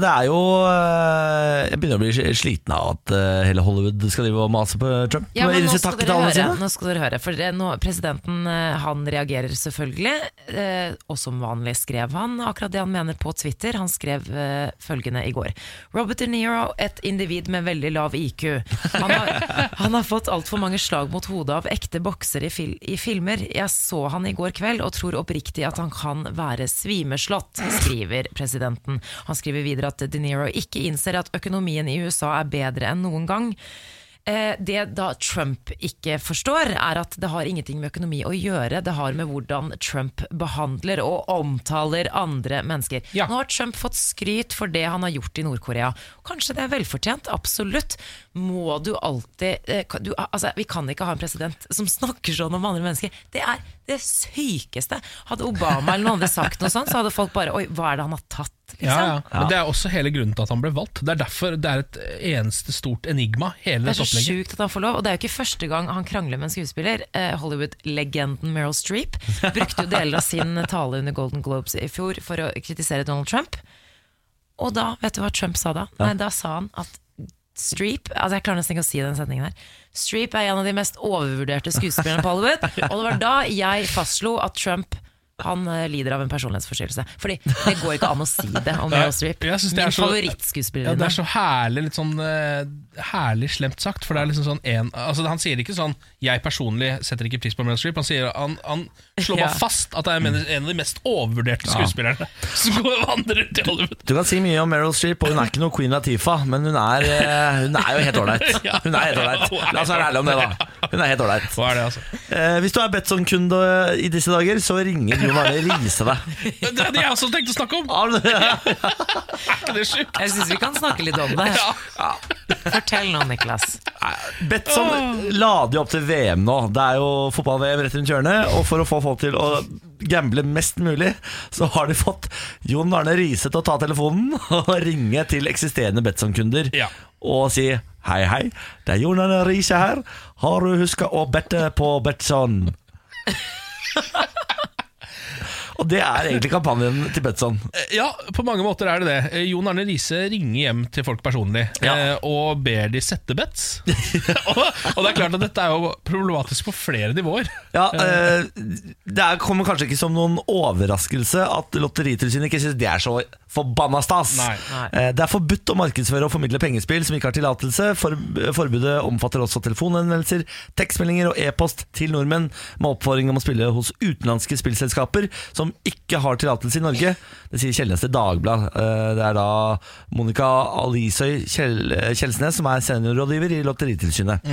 det er jo øh, Jeg begynner å bli sliten av at øh, hele Hollywood skal drive og mase på Trump. Ja, men nå skal, dere høre, nå skal dere høre. For det, nå, presidenten eh, han reagerer selvfølgelig, eh, og som vanlig skrev han akkurat det han mener på Twitter. Han skrev eh, følgende i går. Robert De Niro, et individ med veldig lav IQ. Han har, han har fått altfor mange slag mot hodet av ekte boksere i, fil i filmer. Jeg så han i går kveld og tror oppriktig at han kan være svimeslått, skriver presidenten. Han skriver videre at De Niro ikke innser at økonomien i USA er bedre enn noen gang. Eh, det da Trump ikke forstår, er at det har ingenting med økonomi å gjøre. Det har med hvordan Trump behandler og omtaler andre mennesker. Ja. Nå har Trump fått skryt for det han har gjort i Nord-Korea. Kanskje det er velfortjent, absolutt. Må du alltid eh, du, altså, Vi kan ikke ha en president som snakker sånn om andre mennesker. Det er det sykeste. Hadde Obama eller noen andre sagt noe sånt, så hadde folk bare Oi, hva er det han har tatt? Liksom. Ja, ja. Men det er også hele grunnen til at han ble valgt. Det er derfor det er et eneste stort enigma, hele Det er så sjukt at han får lov, og det er jo ikke første gang han krangler med en skuespiller. Eh, Hollywood-legenden Meryl Streep brukte jo deler av sin tale under Golden Globes i fjor for å kritisere Donald Trump. Og da, vet du hva Trump sa da? Nei, da sa han at Streep altså Jeg klarer nesten ikke å si den setningen her. Streep er en av de mest overvurderte skuespillerne på Hollywood. Og det var da jeg fastslo at Trump han eh, lider av en personlighetsforstyrrelse. Fordi det går ikke an å si det om Meryl Streep. Min er Ja, det er så herlig litt sånn eh, Herlig slemt sagt. For det er liksom sånn en, altså Han sier ikke sånn 'jeg personlig setter ikke pris på Meryl Streep'. Han, sier, han, han slår meg Ja. fast at jeg mener en av de mest overvurderte skuespillerne som går og vandrer til Hollywood. Du kan si mye om Meryl Streep, og hun er ikke noe Queen Latifa, men hun er, eh, hun er jo helt ålreit. Hun er helt ålreit. La oss være ærlige om det, da. Hun er helt ålreit. Altså? Eh, hvis du er Betson-kunde i disse dager, så ringer Jon Arne Riise deg. Det hadde jeg også tenkt å snakke om! Ja, Er ikke det sjukt? Jeg syns vi kan snakke litt om det. Fortell nå, Niklas. Betson lader jo opp til VM nå. Det er jo fotball-VM rett rundt hjørnet. Og for å få folk til å gamble mest mulig, så har de fått Jon Arne Riise til å ta telefonen og ringe til eksisterende Betson-kunder Ja. og si Hei, hei, det er Jon Arne Riise her. Har du huska å bette på Betson? Og det er egentlig kampanjen til Betson. Ja, på mange måter er det det. Eh, Jon Arne Riise ringer hjem til folk personlig Ja. eh, og ber de sette bets. og, og det er klart at dette er jo problematisk på flere nivåer. Ja, eh, Det er, kommer kanskje ikke som noen overraskelse at Lotteritilsynet ikke syns det er så forbanna stas. Nei. Nei. Eh, Det er forbudt å markedsføre og formidle pengespill som ikke har tillatelse. For, forbudet omfatter også telefonhenvendelser, tekstmeldinger og e-post til nordmenn med oppfordring om å spille hos utenlandske spillselskaper som ikke har tillatelse i Norge. Det sier Kjellnes til Dagblad. Eh, Det er da Monica Alisøy Kjell, Kjelsnes som er seniorrådgiver i Lotteritilsynet.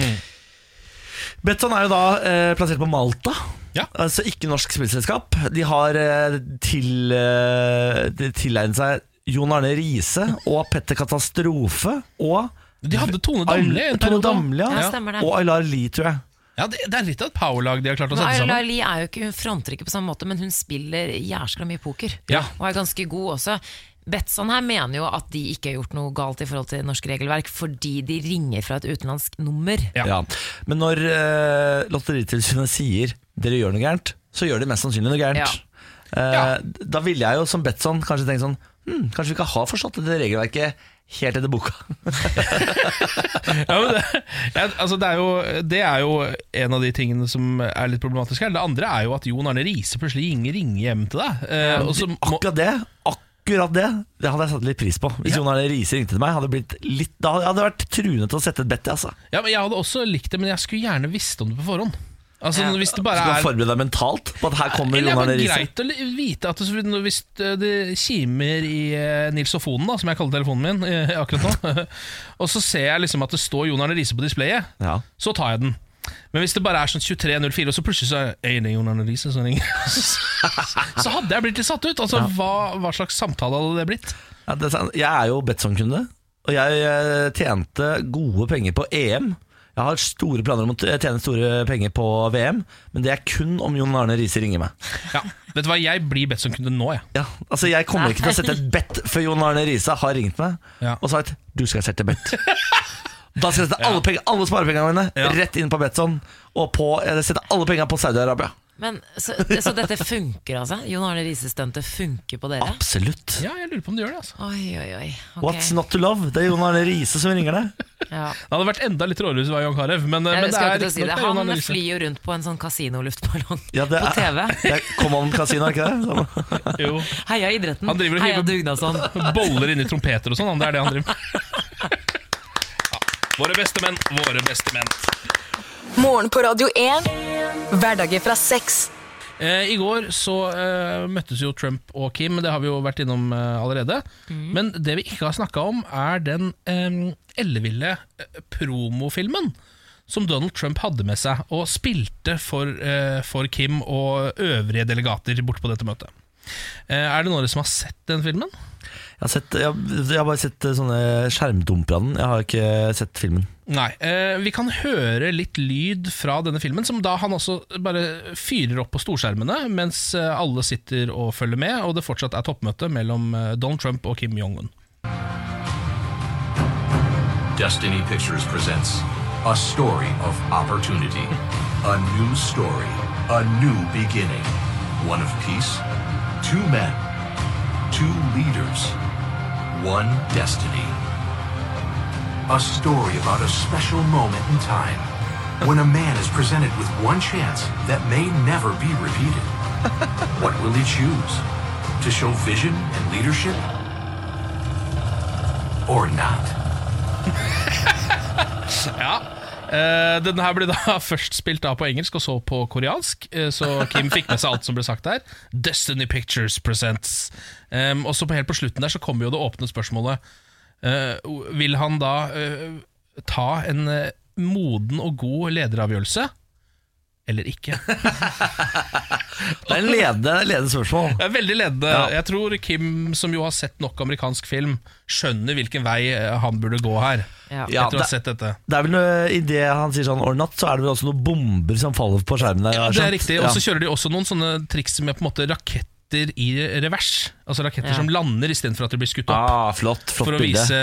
Betson er jo da eh, plassert på Malta. Ja. Altså ikke norsk spillselskap. De har eh, til, eh, tilegnet seg Jon Arne Riise og Petter Katastrofe og De hadde Tone Damli Tone. Damli, ja. Ja. Og Aylar Lie, tror jeg. Ja, det, det er litt av et powerlag de har klart å sette sammen. Lie er jo ikke, hun fronter ikke på samme måte, men hun spiller jæskla mye poker. Ja. Og er ganske god også. Betson her mener jo at de ikke har gjort noe galt i forhold til norsk regelverk, fordi de ringer fra et utenlandsk nummer. Ja. Ja. Men når eh, Lotteritilsynet sier dere gjør noe gærent, så gjør de mest sannsynlig noe gærent. Ja. Eh, Ja. Da ville jeg jo som Betson kanskje tenkt sånn hm, Kanskje vi ikke har forstått dette regelverket helt etter boka. Ja, det, ja, altså det, er jo, det er jo en av de tingene som er litt problematisk her. Det andre er jo at Jon Arne Riise plutselig ringer, ringer hjem til deg. Eh, og må, Akkurat det Akkurat det Det hadde jeg satt litt pris på. Hvis Ja. Jon Arne Riise ringte til meg, hadde blitt litt, da hadde jeg vært truende til å sette et bet. Altså. ja, men jeg hadde også likt det, men jeg skulle gjerne visst om det på forhånd. Altså Ja. Hvis det bare er forberede deg mentalt på at her kommer Jon Arne Arne Det er greit å vite at det, hvis det kimer i eh, Nilsofonen, da, som jeg kaller telefonen min eh, akkurat nå, og så ser jeg liksom at det står Jon Arne Riise på displayet, Ja. så tar jeg den. Men hvis det bare er sånn 23.04, og så plutselig så er «Hei, det Jon Arne Riise som ringer, så hadde jeg blitt litt satt ut. Altså, hva, hva slags samtale hadde det blitt? Ja, det er sant. jeg er jo Betson-kunde, og jeg eh, tjente gode penger på EM. Jeg har store planer om å tjene store penger på VM, men det er kun om Jon Arne Riise ringer meg. Ja, vet du hva, Jeg blir Betson-kunde nå, jeg. Ja, altså Jeg kommer ikke til å sette et bet før Jon Arne Riise har ringt meg Ja. og sagt du skal sette bet. Da skal jeg sette alle, penger, alle sparepengene mine Ja. rett inn på Betson, og på, jeg setter alle pengene på Saudi-Arabia. Men, så, så dette funker, altså? Jon Arne Riise-stuntet funker på dere? Absolutt. Ja, jeg lurer på om det gjør det. altså Oi, oi, oi. Okay. What's not to love? Det er Jon Arne Riise som ringer deg. Ja. Det hadde vært enda litt råere hvis det var John Carew. Men, ja, eh, men si. Han, flyr jo rundt på en sånn kasinoluftballong ja, på TV. Det er Command Casino, er ikke det? Sånn. jo. Heia idretten. Han driver Heia dugnadsånd. Boller inni trompeter og sånn. Det er det han driver med. ja. Våre beste menn, våre beste menn. Morgen på Radio 1. Hverdager fra 6. I går så eh, møttes jo Trump og Kim, det har vi jo vært innom eh, allerede. Men det vi ikke har snakka om, er den eh, elleville eh, promofilmen som Donald Trump hadde med seg og spilte for, eh, for Kim og øvrige delegater borte på dette møtet. Eh, er det noen som har sett den filmen? Jeg har, sett, jeg, jeg har bare sett eh, sånne skjermdumper av den. Jeg har ikke sett filmen. Nei. Eh, vi kan høre litt lyd fra denne filmen, som da han også bare fyrer opp på storskjermene mens eh, alle sitter og følger med, og det fortsatt er toppmøte mellom eh, Donald Trump og Kim Jong-un. Destiny Pictures presents a story of opportunity, a new story, a new beginning, one of peace, two men, two leaders, one destiny. A story about a special moment in time when a man is presented with one chance that may never be repeated. What will he choose? To show vision and leadership? Or not? Ja. Eh, denne her ble da først spilt av på engelsk og så på koreansk, uh, så Kim fikk med seg alt som ble sagt der. Destiny Pictures presents. Um, og så på helt på slutten der så kommer jo det åpne spørsmålet. Uh, vil han da ta en moden og god lederavgjørelse? Eller ikke? Det er en ledende, ledende spørsmål. Det er veldig ledende. Ja. Jeg tror Kim, som jo har sett nok amerikansk film, skjønner hvilken vei eh, han burde gå her. Ja. Etter å ha sett dette. Det er vel noe, I det han sier sånn or not, så er det vel også noen bomber som faller på skjermen der. Ja, det er riktig. Og så kjører de også noen sånne triks med på en måte raketter i revers. Altså raketter Ja. som lander istedenfor at de blir skutt opp. Ah, flott, flott for å vise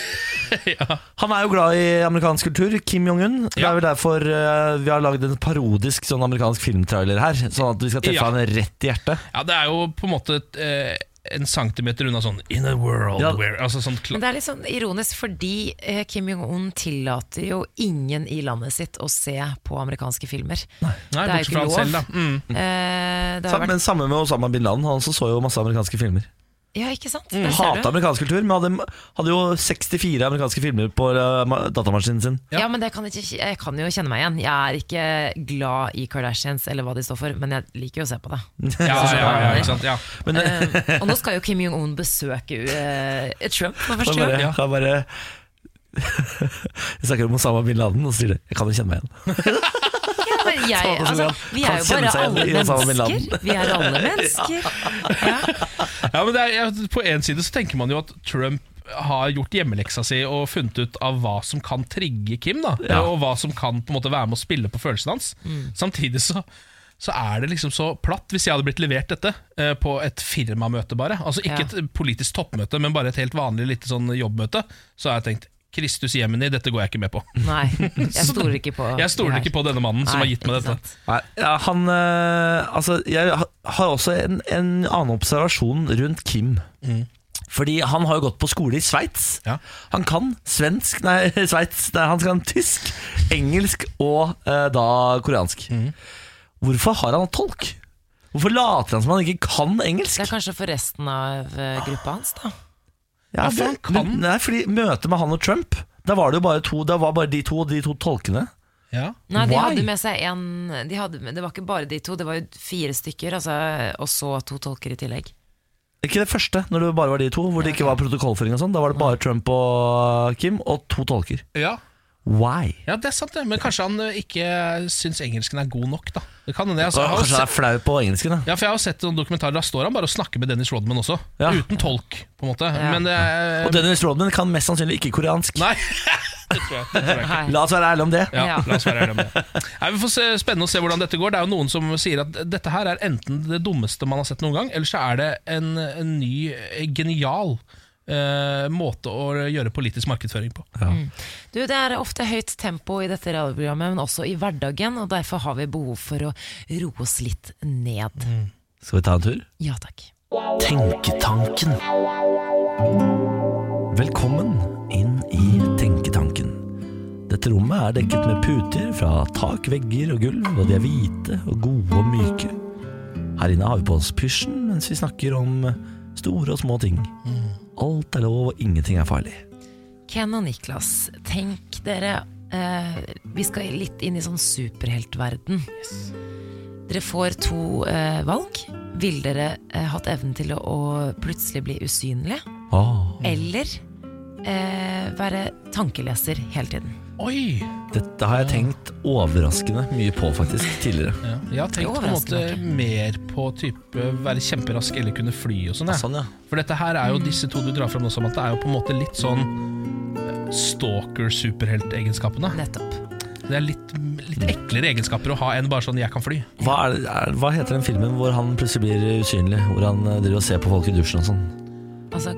ja. Han er jo glad i amerikansk kultur, Kim Jong-un. Det er vel derfor uh, vi har lagd en parodisk sånn amerikansk filmtrailer her. Sånn at vi skal treffe Ja. han rett i hjertet. ja, det er jo på en måte eh, en centimeter unna sånn In a world Ja. where Altså sånn Men det er litt sånn ironisk, fordi eh, Kim Jong-un tillater jo ingen i landet sitt å se på amerikanske filmer. Nei, det er jo bortsett fra han selv, da. Mm. Eh, det har Sam- vært, Men samme med Osama bin Laden. Han også så jo masse amerikanske filmer. Ja, ikke sant? Mm. Hata amerikansk kultur, men hadde, hadde jo 64 amerikanske filmer på uh, datamaskinen sin. Ja, men det kan ikke, jeg kan jo kjenne meg igjen. Jeg er ikke glad i Kardashians eller hva de står for, men jeg liker jo å se på det. Ja, ja, ja, ja, ikke sant? Ja. Eh, og nå skal jo Kim Jong-un besøke uh, Trump for første gang. kan bare Jeg snakker om Osama bin Laden, og sier de 'jeg kan jo kjenne meg igjen'. Jeg, altså, vi er jo bare alle mennesker. Vi er alle mennesker. Ja. Ja, men det er, ja, På en side så tenker man jo at Trump har gjort hjemmeleksa si og funnet ut av hva som kan trigge Kim, da Ja. og hva som kan på en måte være med å spille på følelsene hans. Samtidig så, så er det liksom så platt. Hvis jeg hadde blitt levert dette eh, på et firmamøte, bare Altså ikke Ja. et politisk toppmøte, men bare et helt vanlig lite sånn jobbmøte, så har jeg tenkt Kristus Jemini, dette går jeg ikke med på. Nei, jeg stoler ikke på Jeg stoler ikke på denne mannen som har gitt meg dette. sant. Nei, ja, han øh, Altså, jeg har også en, en annen observasjon rundt Kim. Fordi han har jo gått på skole i Sveits. Ja. Han kan svensk Nei, Sveits. Nei, han kan tysk, engelsk og eh, da koreansk. Hvorfor har han tolk? Hvorfor later han som han ikke kan engelsk? Det er kanskje for resten av eh, gruppa hans, da. Ja, for han kan- men, nei, fordi Møtet med han og Trump Da var det jo bare to Det var bare de to og de to tolkene. Ja. Nei, de Why? hadde med seg en de hadde, Det var ikke bare de to, det var jo fire stykker, altså, og så to tolker i tillegg. Ikke det første, når det bare var de to, hvor det ikke var protokollføring og sånn. Da var det bare Trump og Kim og to tolker. Ja. Why? ja, det er sant, det. Men kanskje han eh, ikke syns engelsken er god nok, da. Det kan hende. Altså, kanskje han er flau på engelsken, da. Ja, for jeg har sett noen dokumentarer Da står han bare og snakker med Dennis Rodman også Ja. Uten tolk, på en måte Ja. Men det er Og Dennis Rodman kan mest sannsynlig ikke koreansk. Nei, det tror jeg, det tror jeg ikke La oss være ærlige om det. ja, la oss være ærlige om det Nei, Vi får se, spennende å se hvordan dette går Det er jo noen som sier at dette her er enten det dummeste man har sett noen gang Eller så er det en, en ny, eh, genial eh, måte å gjøre politisk markedsføring på Du, Det er ofte høyt tempo i dette radioprogrammet, men også i hverdagen, og derfor har vi behov for å roe oss litt ned. Skal vi ta en tur? Ja takk. Tenketanken. Velkommen inn i Tenketanken. Dette rommet er dekket med puter fra tak, vegger og gulv, og de er hvite og gode og myke. Her inne har vi på oss pysjen mens vi snakker om store og små ting. Alt er lov, og ingenting er farlig. Ken og Niklas, tenk dere eh, Vi skal litt inn i sånn superheltverden. Dere får to eh, valg. Vil dere eh, hatt evnen til å, å plutselig bli usynlige? Åh, Eller eh, være tankeleser hele tiden? Oi! dette har jeg tenkt overraskende mye på faktisk tidligere. Ja. Jeg har tenkt på en måte mer på type være kjemperask eller kunne fly og sånn. Ja. Sånn, ja. For dette her er jo disse to du drar fram nå, Samantha, er jo på en måte litt sånn eh, stalker-superheltegenskapene. Nettopp. Det er litt, litt eklere egenskaper å ha enn bare sånn 'jeg kan fly'. Hva, er, er, hva heter den filmen hvor han plutselig blir usynlig? Hvor han eh, driver og ser på folk i dusjen og sånn? Altså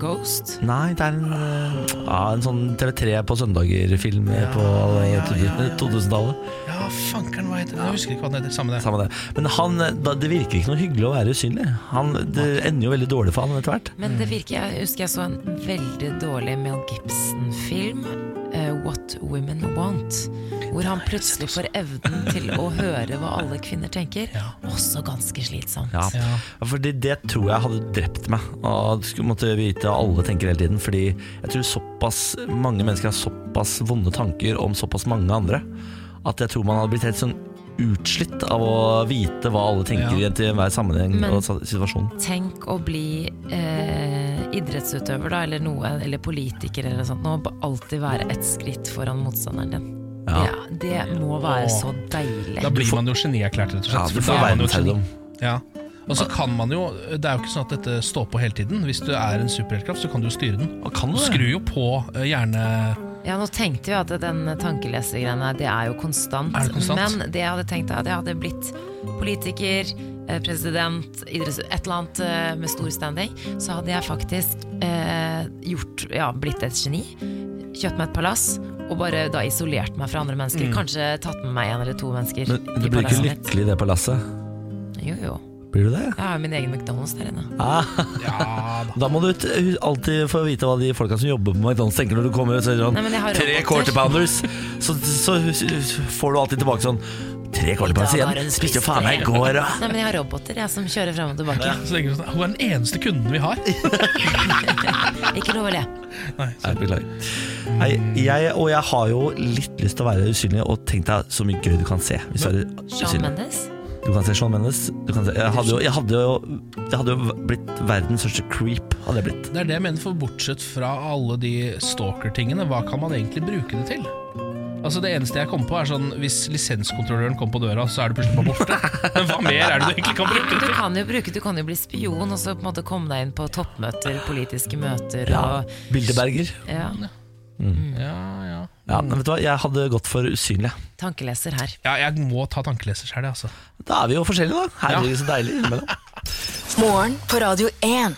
Ghost? Nei, det er en, eh, ja, en sånn TV3 på søndager-film på eh, ja, på ja. 2000-tallet. Ja, fankeren, hva heter det? Jeg husker ikke hva den heter. Samme det. Samme det. Men han, eh, det virker ikke noe hyggelig å være usynlig. Han, det ender jo veldig dårlig for han etter hvert. Men det virker, jeg husker jeg så en veldig dårlig Mel Gibson-film, What Women Want, hvor han plutselig får evnen til å høre hva alle kvinner tenker. Også ganske slitsomt. Ja. Ja. Fordi det tror jeg hadde drept meg. Og skulle måtte vite hva alle tenker hele tiden. Fordi jeg tror såpass mange mennesker har såpass vonde tanker om såpass mange andre at jeg tror man hadde blitt helt sånn utslitt av å vite hva alle tenker Ja. i til enhver sammenheng Men- og situasjon. Tenk å bli eh, idrettsutøver da, eller noe, eller politiker eller sånt, og alltid være ett skritt foran motstanderen din. Ja. Det, det må være så deilig. Da blir man jo genierklært, rett og slett. Ja, du for får da er man jo et geni. verdensherredom. Ja. Og så kan man jo Det er jo ikke sånn at dette står på hele tiden. Hvis du er en superheltkraft, så kan du jo styre den. Hva kan Du du skrur jo på gjerne hjerne... Ja, nå tenkte vi at den tankelesergreiene Det er jo konstant. Er det konstant? Men det jeg hadde tenkt er at jeg hadde blitt politiker, eh, president, idretts, et eller annet eh, med stor standing, så hadde jeg faktisk eh, gjort, ja, blitt et geni. Kjøpt meg et palass og bare da isolert meg fra andre mennesker. Kanskje tatt med meg en eller to mennesker Mm. Men det du blir ikke lykkelig i det palasset? Jo, jo. Blir du det? Jeg har min egen McDonald's der inne. Ah, Ja da. da må du alltid få vite hva de folka som jobber på McDonald's tenker når du kommer og sier sånn Nei, Tre quarter pounders. Så, så får du alltid tilbake sånn Tre quarter pounders igjen? Spiste jo faen meg i går, da. Nei, men jeg har roboter jeg som kjører frem og tilbake. Så tenker sånn, Hun er den eneste kunden vi har. Ikke lov å le. Nei, Nei, beklager. Nei, jeg, og jeg har jo litt lyst til å være usynlig, og tenk deg så mye gøy du kan se. Hvis du er Shawn usynlig. Mendes? Du kan se Sean Mendes. Du kan se, jeg, hadde jo, jeg, hadde jo, jeg hadde jo blitt verdens største creep. Hadde jeg blitt Det er det jeg mener, for bortsett fra alle de stalker-tingene, hva kan man egentlig bruke det til? Altså Det eneste jeg kommer på, er sånn hvis lisenskontrolløren kommer på døra, så er du plutselig bare borte. Men hva mer er det du egentlig kan bruke det Du til? kan jo bruke, du kan jo bli spion og så på en måte komme deg inn på toppmøter, politiske møter ja, Bildeberger. Bilderberger. ja, Ja, ja. Ja, men vet du hva, Jeg hadde gått for usynlig. tankeleser her. ja, jeg må ta tankeleser sjøl, altså. Da er vi jo forskjellige, da. Herregud, så deilig. innimellom. Morgen på Radio 1.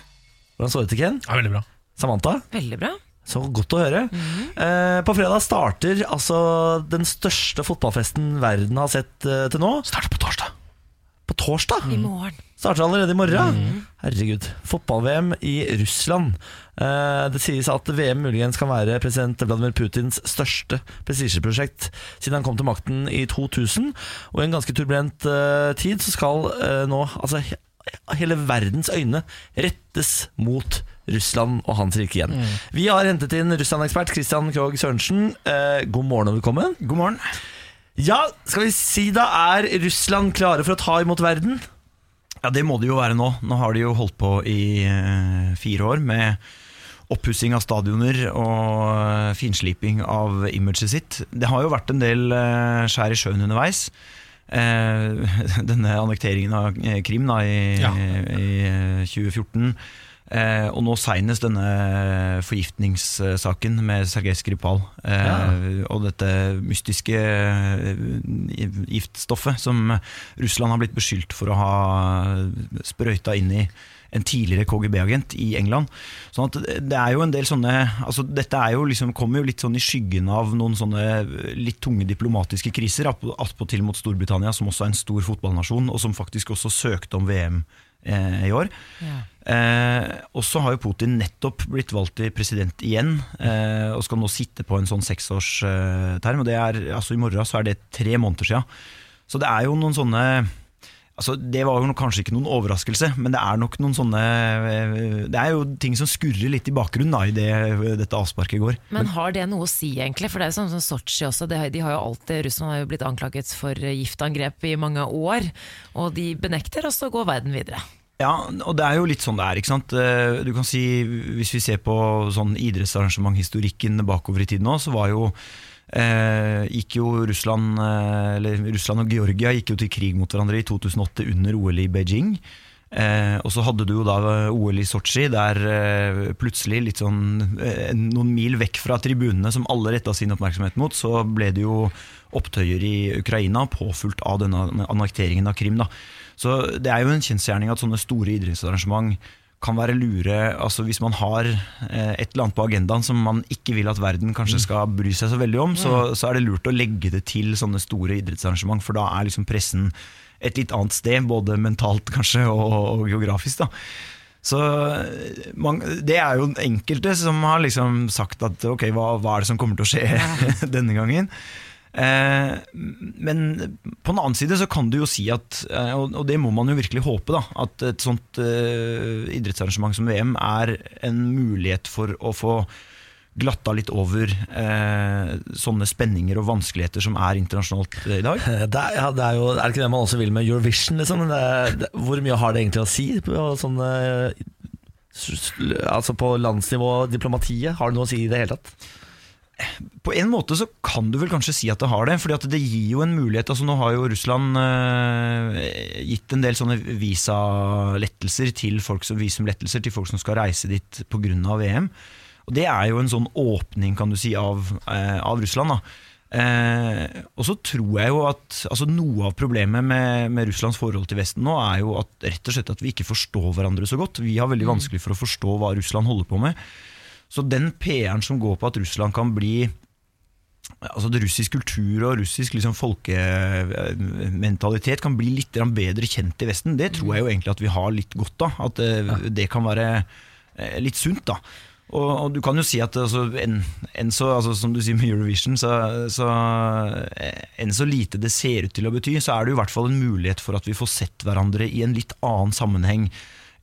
Hvordan så det ut, Ken? Ja, veldig bra. Samantha? Veldig bra. Så godt å høre. eh, på fredag starter altså den største fotballfesten verden har sett eh, til nå. Starter på torsdag. På torsdag. I morgen. Starter allerede i morgen. Herregud. Fotball-VM i Russland. Eh, det sies at VM muligens kan være president Vladimir Putins største prestisjeprosjekt siden han kom til makten i 2000. Og i en ganske turbulent eh, tid så skal eh, nå altså, hele verdens øyne rettes mot Russland og hans rike igjen. Vi har hentet inn Russland-ekspert Christian Krogh Sørensen. Eh, god morgen og velkommen. God morgen. Ja, skal vi si da, er Russland klare for å ta imot verden? Ja, det må det jo være nå. Nå har de jo holdt på i eh, fire år med oppussing av stadioner og eh, finsliping av imaget sitt. Det har jo vært en del eh, skjær i sjøen underveis. Denne annekteringen av Krim da, i, Ja. i eh, 2014. Eh, og nå seinest denne forgiftningssaken med Sergej Skripal. Eh, Og dette mystiske eh, giftstoffet som Russland har blitt beskyldt for å ha sprøyta inn i en tidligere KGB-agent i England. Sånn at det er jo en del sånne altså Dette er jo liksom, kommer jo litt sånn i skyggen av noen sånne litt tunge diplomatiske kriser, attpåtil mot Storbritannia, som også er en stor fotballnasjon, og som faktisk også søkte om VM i år. Ja. Eh, og så har jo Putin nettopp blitt valgt til president igjen, eh, og skal nå sitte på en sånn seksårsterm. og det er, altså I morgen så er det tre måneder siden. Så det er jo noen sånne Altså, det var jo nok kanskje ikke noen overraskelse, men det er nok noen sånne eh, Det er jo ting som skurrer litt i bakgrunnen da, i det, dette avsparket går. Men har det noe å si, egentlig? For det er jo sånn som Sotsji også. Det, de har jo alltid, Russland har jo blitt anklaget for giftangrep i mange år, og de benekter, og så går verden videre. Ja, og det er jo litt sånn det er. ikke sant? Eh, Du kan si, Hvis vi ser på sånn idrettsarrangementhistorikken bakover i tiden nå, så var jo eh, gikk jo Russland, eh, eller Russland og Georgia gikk jo til krig mot hverandre i 2008 under OL i Beijing. Eh, og så hadde du jo da OL i Sotsji, der eh, plutselig, litt sånn eh, noen mil vekk fra tribunene som alle retta sin oppmerksomhet mot, så ble det jo opptøyer i Ukraina, påfulgt av denne annekteringen av Krim. da. Så det er jo en kjensgjerning at sånne store idrettsarrangement kan være lure altså hvis man har eh, et eller annet på agendaen som man ikke vil at verden kanskje skal bry seg så veldig om, så, så er det lurt å legge det til sånne store idrettsarrangement, for da er liksom pressen et litt annet sted, både mentalt kanskje og, og geografisk. da så eh, man, Det er jo enkelte som har liksom sagt at ok, hva, hva er det som kommer til å skje denne gangen? Eh, men på den annen side så kan du jo si at, eh, og, det må man jo virkelig håpe, da, at et sånt eh, idrettsarrangement som VM er en mulighet for å få glatta litt over eh, sånne spenninger og vanskeligheter som er internasjonalt i dag. Det er, ja, det er, jo, er det ikke det man også vil med Eurovision? Liksom? Det, det, hvor mye har det egentlig å si? På, sånn, eh, s- s- altså på landsnivå, diplomatiet, har det noe å si i det hele tatt? På en måte så kan du vel kanskje si at det har det, fordi at det gir jo en mulighet. altså Nå har jo Russland eh, gitt en del sånne visalettelser til folk som visumlettelser til folk som skal reise dit pga. VM. Og Det er jo en sånn åpning kan du si av, eh, av Russland. Eh, og så tror jeg jo at altså Noe av problemet med, med Russlands forhold til Vesten nå er jo at rett og slett at vi ikke forstår hverandre så godt. Vi har veldig vanskelig for å forstå hva Russland holder på med. Så den PR-en som går på at Russland kan bli Altså Russisk kultur og russisk liksom folkementalitet kan bli litt bedre kjent i Vesten, det tror jeg jo egentlig at vi har litt godt av. At eh, det kan være eh, litt sunt. da og, og du kan jo si at altså, enn en så, altså, som du sier med Eurovision, så, så eh, enn så lite det ser ut til å bety, så er det jo i hvert fall en mulighet for at vi får sett hverandre i en litt annen sammenheng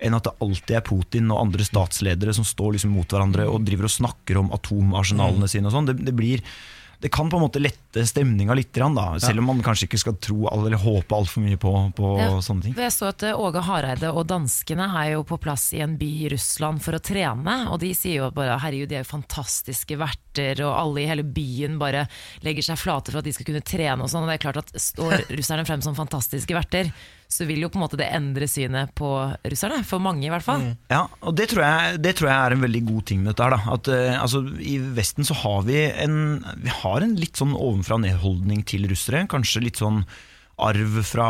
enn at det alltid er Putin og andre statsledere som står liksom mot hverandre og driver og snakker om atomarsenalene sine og sånn. Det, det blir det kan på en måte lette stemninga litt, da, selv om man kanskje ikke skal tro eller håpe altfor mye på, på Ja. sånne ting. Jeg så at eh, Åge Hareide og danskene er jo på plass i en by i Russland for å trene. Og de sier jo bare herregud, de er jo fantastiske verter, og alle i hele byen bare legger seg flate for at de skal kunne trene og sånn. Og det er klart at står russerne frem som fantastiske verter, så vil jo på en måte det endre synet på russerne. For mange, i hvert fall. Ja, og det tror, jeg, det tror jeg er en veldig god ting med dette. her. At, uh, altså, I Vesten så har vi en, vi har en litt sånn ovenfra nedholdning til russere. Kanskje litt sånn arv fra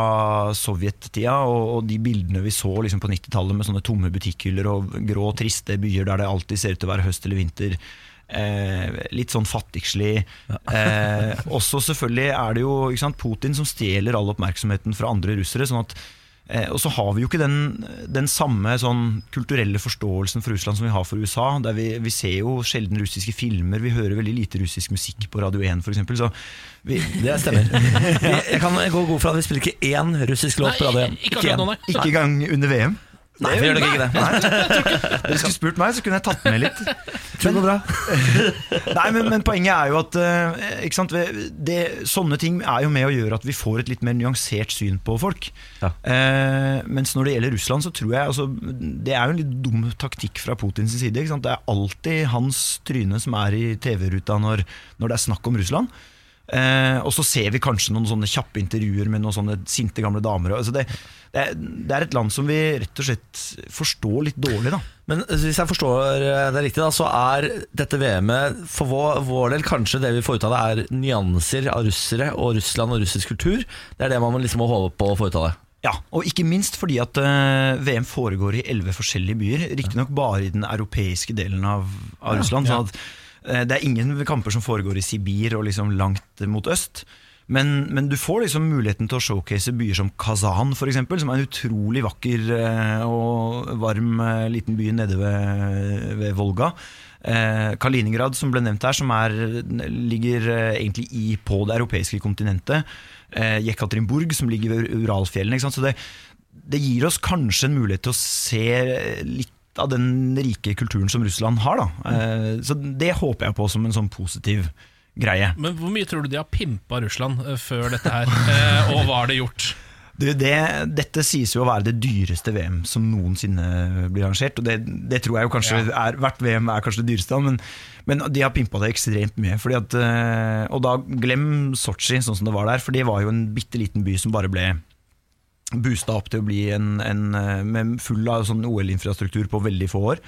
sovjettida og, og de bildene vi så liksom, på 90-tallet med sånne tomme butikkhyller og grå, triste byer der det alltid ser ut til å være høst eller vinter. Eh, litt sånn fattigslig. Eh, også selvfølgelig er det jo ikke sant, Putin som stjeler all oppmerksomheten fra andre russere. sånn at Eh, og så har vi jo ikke den, den samme sånn kulturelle forståelsen for Russland som vi har for USA. Der vi, vi ser jo sjelden russiske filmer, vi hører veldig lite russisk musikk på Radio 1 f.eks. Så vi, Det stemmer. Jeg, jeg kan gå god for at vi spiller ikke én russisk låt på radio. ikke akkurat ikke engang under VM. Nei, vi gjør nok ikke det. Dere skulle spurt meg, så kunne jeg tatt med litt. Tror det går bra. Nei, men, men poenget er jo at eh, sant, det, sånne ting er jo med å gjøre at vi får et litt mer nyansert syn på folk. Ja. Eh, mens når det gjelder Russland, så tror jeg altså, Det er jo en litt dum taktikk fra Putins side. Det er alltid hans tryne som er i TV-ruta når, når det er snakk om Russland. Eh, og så ser vi kanskje noen sånne kjappe intervjuer med noen sånne sinte gamle damer. Altså det, det, er, det er et land som vi rett og slett forstår litt dårlig. da Men hvis jeg forstår det riktig, da, så er dette VM-et for vår, vår del kanskje det vi får ut av det, er nyanser av russere og Russland og russisk kultur. Det er det man liksom må håpe på å få ut av det. Ja, og ikke minst fordi at eh, VM foregår i elleve forskjellige byer. Riktignok bare i den europeiske delen av, av Russland. Sånn at eh, det er ingen kamper som foregår i Sibir og liksom langt mot øst. Men, men du får liksom muligheten til å showcase byer som Kazan, for eksempel, som er en utrolig vakker eh, og varm eh, liten by nede ved, ved Volga. Eh, Kaliningrad, som ble nevnt her, som er, ligger eh, egentlig i, på det europeiske kontinentet. Eh, Jekaterinburg, som ligger ved Uralfjellene. Så det, det gir oss kanskje en mulighet til å se litt av den rike kulturen som Russland har. Da. Eh, så det håper jeg på som en sånn positiv greie. Men hvor mye tror du de har pimpa Russland eh, før dette her, eh, og hva har de gjort? Du, det, dette sies jo å være det dyreste VM som noensinne blir arrangert. Og det, det tror jeg jo kanskje er, Hvert VM er kanskje det dyreste, men, men de har pimpa det ekstremt mye. Fordi at, og da glem Sotsji, sånn som det var der, for det var jo en bitte liten by som bare ble boosta opp til å bli en, en eh, med full av sånn OL-infrastruktur på veldig få år.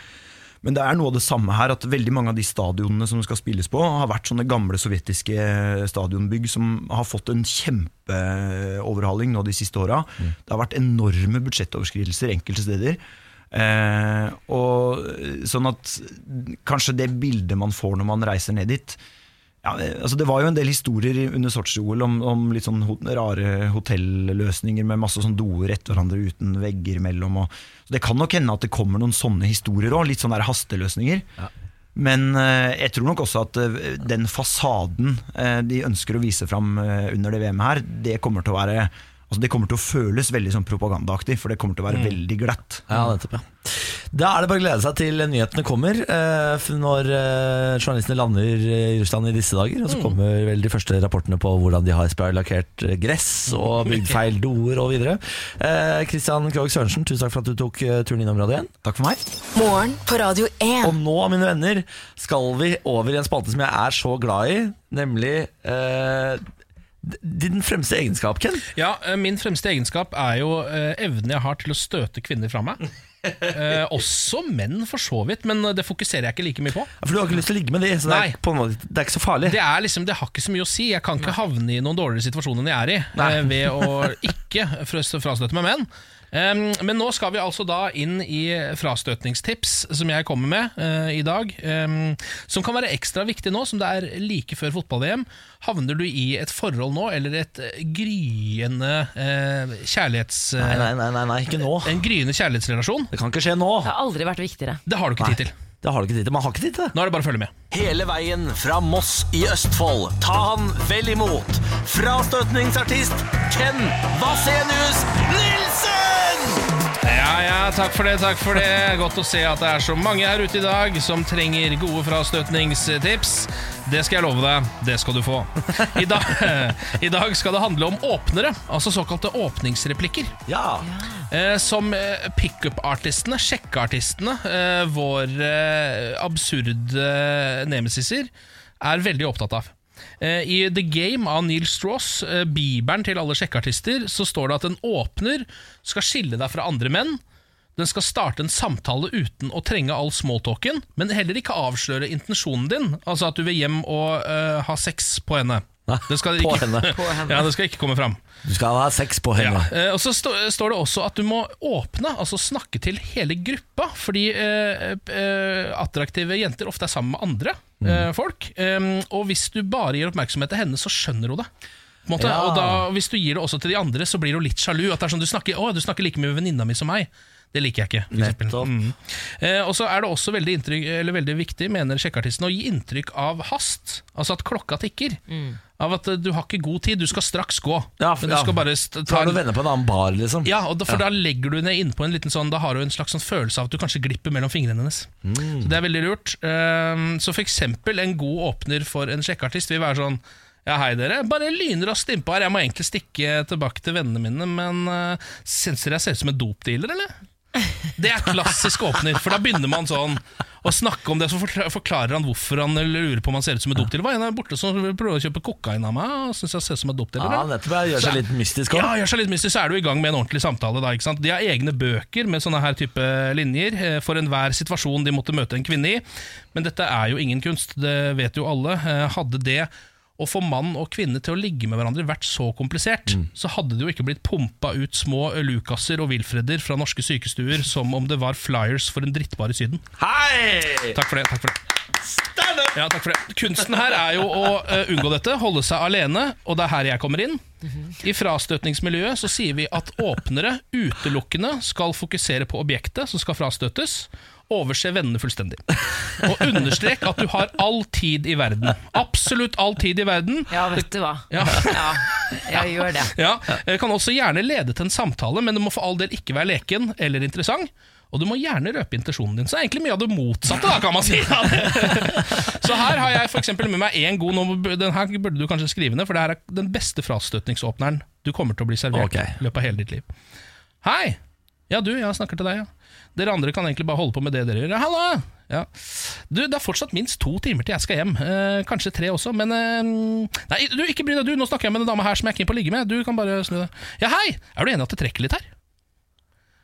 Men det er noe av det samme her, at veldig mange av de stadionene som skal spilles på, har vært sånne gamle sovjetiske stadionbygg som har fått en kjempeoverhaling nå de siste åra. Det har vært enorme budsjettoverskridelser enkelte steder. Eh, og sånn at kanskje det bildet man får når man reiser ned dit ja, altså Det var jo en del historier under Sotsji-OL om, om litt sånn rare hotelløsninger med masse sånn doer etter hverandre uten vegger. Og, så det kan nok hende at det kommer noen sånne historier òg, litt sånne hasteløsninger. hasteløsninger. Men eh, jeg tror nok også at eh, den fasaden eh, de ønsker å vise fram under det VM-et her, det kommer til å være Altså Det kommer til å føles veldig sånn propagandaaktig, for det kommer til å være veldig glatt. Ja, nettopp, ja. Da er det bare å glede seg til nyhetene kommer eh, når eh, journalistene lander i Russland i disse dager. Og så kommer vel de første rapportene på hvordan de har spraylakkert eh, gress og bygd feil doer og videre. Eh, Kristian Krogh Sørensen, tusen takk for at du tok turen innom Radio 1. Takk for meg. Morgen på Radio 1. Og nå, mine venner, skal vi over i en spalte som jeg er så glad i, nemlig eh, din fremste egenskap, Ken. Ja, eh, Min fremste egenskap er jo eh, evnen jeg har til å støte kvinner fra meg. Eh, også menn, for så vidt, men det fokuserer jeg ikke like mye på. For du har ikke lyst til å ligge med de, så det er, måte, det er ikke så farlig. Det er liksom, det har ikke så mye å si. Jeg kan ikke havne i noen dårligere situasjon enn jeg er i, eh, ved å ikke frastøtte frastøte meg menn. Um, men nå skal vi altså da inn i frastøtningstips, som jeg kommer med uh, i dag. Um, som kan være ekstra viktig nå, som det er like før fotball-VM. Havner du i et forhold nå, eller et eh, gryende uh, kjærlighets... Uh, Nei, nei, nei, nei, nei, ikke nå. En gryende kjærlighetsrelasjon. Det kan ikke skje nå. Det har aldri vært viktigere. Det har du ikke Nei. tid til. Det har du ikke tid til. Man har ikke tid til det. Nå er det bare å følge med. Hele veien fra Moss i Østfold. Ta han vel imot. Frastøtningsartist Ken Vasenius Nilsen! Ja, ja, takk for det, takk for det. Godt å se at det er så mange her ute i dag som trenger gode frastøtningstips. Det skal jeg love deg, det skal du få. I dag, I dag skal det handle om åpnere, altså såkalte åpningsreplikker. Ja. Eh, som eh, pickup-artistene, sjekkeartistene, eh, våre eh, absurde nemesiser, er veldig opptatt av. Eh, I The Game av Neil Strauss, eh, bibelen til alle sjekkeartister, så står det at en åpner skal skille deg fra andre menn. Den skal starte en samtale uten å trenge all smalltalken, men heller ikke avsløre intensjonen din. Altså at du vil hjem og uh, ha sex på henne. Det skal på ikke, henne. ja, det skal ikke komme fram. Du skal ha sex på Ja. henne. eh, Og så st står det også at du må åpne, altså snakke til hele gruppa. Fordi eh, eh, attraktive jenter ofte er sammen med andre eh, folk. Og hvis du bare gir oppmerksomhet til henne, så skjønner hun det. På måte. Ja. Og da, hvis du gir det også til de andre, så blir hun litt sjalu. At det er sånn, du snakker, å, du snakker like mye med venninna mi som meg. Det liker jeg ikke. Nettopp. Mm. Eh, og så er det også veldig, inntrykk, eller veldig viktig, mener sjekkeartisten, å gi inntrykk av hast. Altså at klokka tikker. Av at eh, du har ikke god tid, du skal straks gå. Ja, Men du ja. skal bare ta en... du venner på en annen bar, liksom. ja, og da, for da legger du ned innpå en liten sånn Da har du en slags sånn følelse av at du kanskje glipper mellom fingrene hennes. Så det er veldig lurt. Ehm, så for eksempel en god åpner for en sjekkeartist vil være sånn ja, hei dere. Bare lynraskt innpå her. Jeg må egentlig stikke tilbake til vennene mine, men uh, syns dere jeg ser ut som en dopdealer, eller? Det er klassisk åpner, for da begynner man sånn å snakke om det, så forklarer han hvorfor han lurer på om han ser ut som en dopdealer. Var en der borte som prøver å kjøpe kokain av meg, og syns jeg ser ut som en dopdealer. Ja, nettopp. Jeg gjør seg litt mystisk Ja, gjør seg litt mystisk, så er du i gang med en ordentlig samtale. Da, ikke sant? De har egne bøker med sånne her type linjer eh, for enhver situasjon de måtte møte en kvinne i. Men dette er jo ingen kunst, det vet jo alle. Eh, Hadde det å få mann og kvinne til å ligge med hverandre vært så komplisert, så hadde det jo ikke blitt pumpa ut små Lucaser og Wilfreder fra norske sykestuer som om det var flyers for en drittbar i Syden. Hei! Takk for det. takk for det ja, takk for det. Kunsten her er jo å uh, unngå dette, holde seg alene, og det er her jeg kommer inn. I frastøtningsmiljøet så sier vi at åpnere utelukkende skal fokusere på objektet som skal frastøtes, overse vennene fullstendig. Og understrek at du har all tid i verden. Absolutt all tid i verden. Ja, vet du hva. Ja. Ja, jeg gjør det. Ja, jeg kan også gjerne lede til en samtale, men det må for all del ikke være leken eller interessant. Og du må gjerne røpe intensjonen din. Så det er egentlig mye av det motsatte, da, kan man si. Så her har jeg eksempel med meg én god Den her burde du kanskje skrive ned, for det her er den beste frastøtningsåpneren du kommer til å bli servert i løpet av hele ditt liv. Hei! Ja, du, jeg snakker til deg, ja. Dere andre kan egentlig bare holde på med det dere gjør. Hallo! Ja. Du, det er fortsatt minst to timer til jeg skal hjem. Eh, kanskje tre også, men eh, Nei, du, ikke bry deg, du. Nå snakker jeg med en dame her som jeg er keen på å ligge med. Du kan bare snu deg. Ja, hei! Er du enig at det trekker litt her?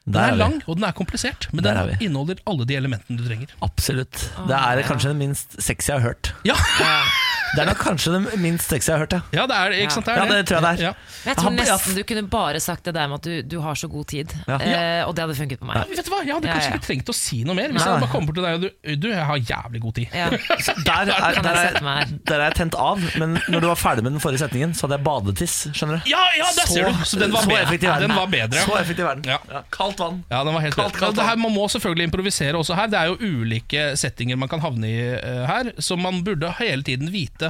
Den er er lang, og den er komplisert, men Der den er inneholder alle de elementene du trenger. Absolutt. Det er kanskje den minst sexy jeg har hørt. Ja, Det er nok kanskje den minst sexy jeg har hørt, ja. ja det er ikke sant? Det er Ja, det tror jeg det er. Ja. Men jeg tror nesten du kunne bare sagt det der med at du, du har så god tid. Ja. Eh, og det hadde funket på meg. Ja, vet du hva? Jeg hadde kanskje ja. ikke trengt å si noe mer. Hvis jeg bare kommer bort til deg og du, du, jeg har jævlig god tid. Ja. Der er, der, er, der er jeg tent av, men når du var ferdig med den forrige setningen, så hadde jeg badetiss. Skjønner du? Ja, ja, der ser du! Så den var så bedre. effektiv er den. Var bedre. Så effektiv er den. Ja. Kaldt vann. Ja, den var helt Kaldt, kaldt det her, Man må selvfølgelig improvisere også her. Det er jo ulike settinger man kan havne i eh, her, så man burde hele tiden vite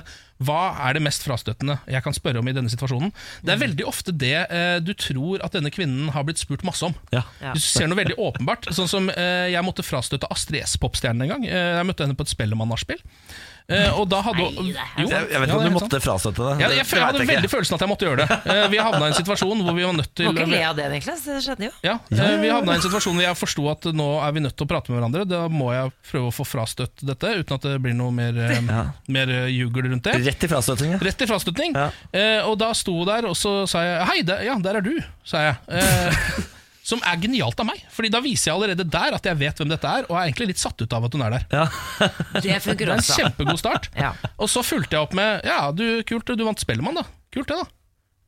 hva er det mest frastøtende jeg kan spørre om i denne situasjonen. Det er veldig ofte det eh, du tror at denne kvinnen har blitt spurt masse om. Ja. Ja. Du ser noe veldig åpenbart. Sånn som eh, Jeg måtte frastøtte Astrid S, popstjernen, en gang. Eh, jeg møtte henne på et Spellemann-nachspiel. Eh, og da hadde hun Jo, Jeg, jeg vet ikke om du måtte frastøtte det. ja, Det jeg, jeg hadde jeg veldig følelsen at jeg måtte gjøre det. Eh, Vi havna i en situasjon hvor vi var nødt til Må ikke le av det, Niklas. Det skjedde jo. ja, eh, Vi havna i en situasjon hvor jeg forsto at nå er vi nødt til å prate med hverandre. Da må jeg prøve å få frastøtt dette, uten at det blir noe mer, Ja. mer jugel rundt det. Rett i frastøtning. ja. Rett i frastøtning. Ja. Og da sto hun der, og så sa jeg Hei, der, ja, der er du, sa jeg. Som er genialt av meg, Fordi da viser jeg allerede der at jeg vet hvem dette er, og er egentlig litt satt ut av at hun er der. Ja. Det Det funker er en også. kjempegod start. Ja. Og så fulgte jeg opp med Ja, du, kult, du vant Spellemann, da. Kult det, da.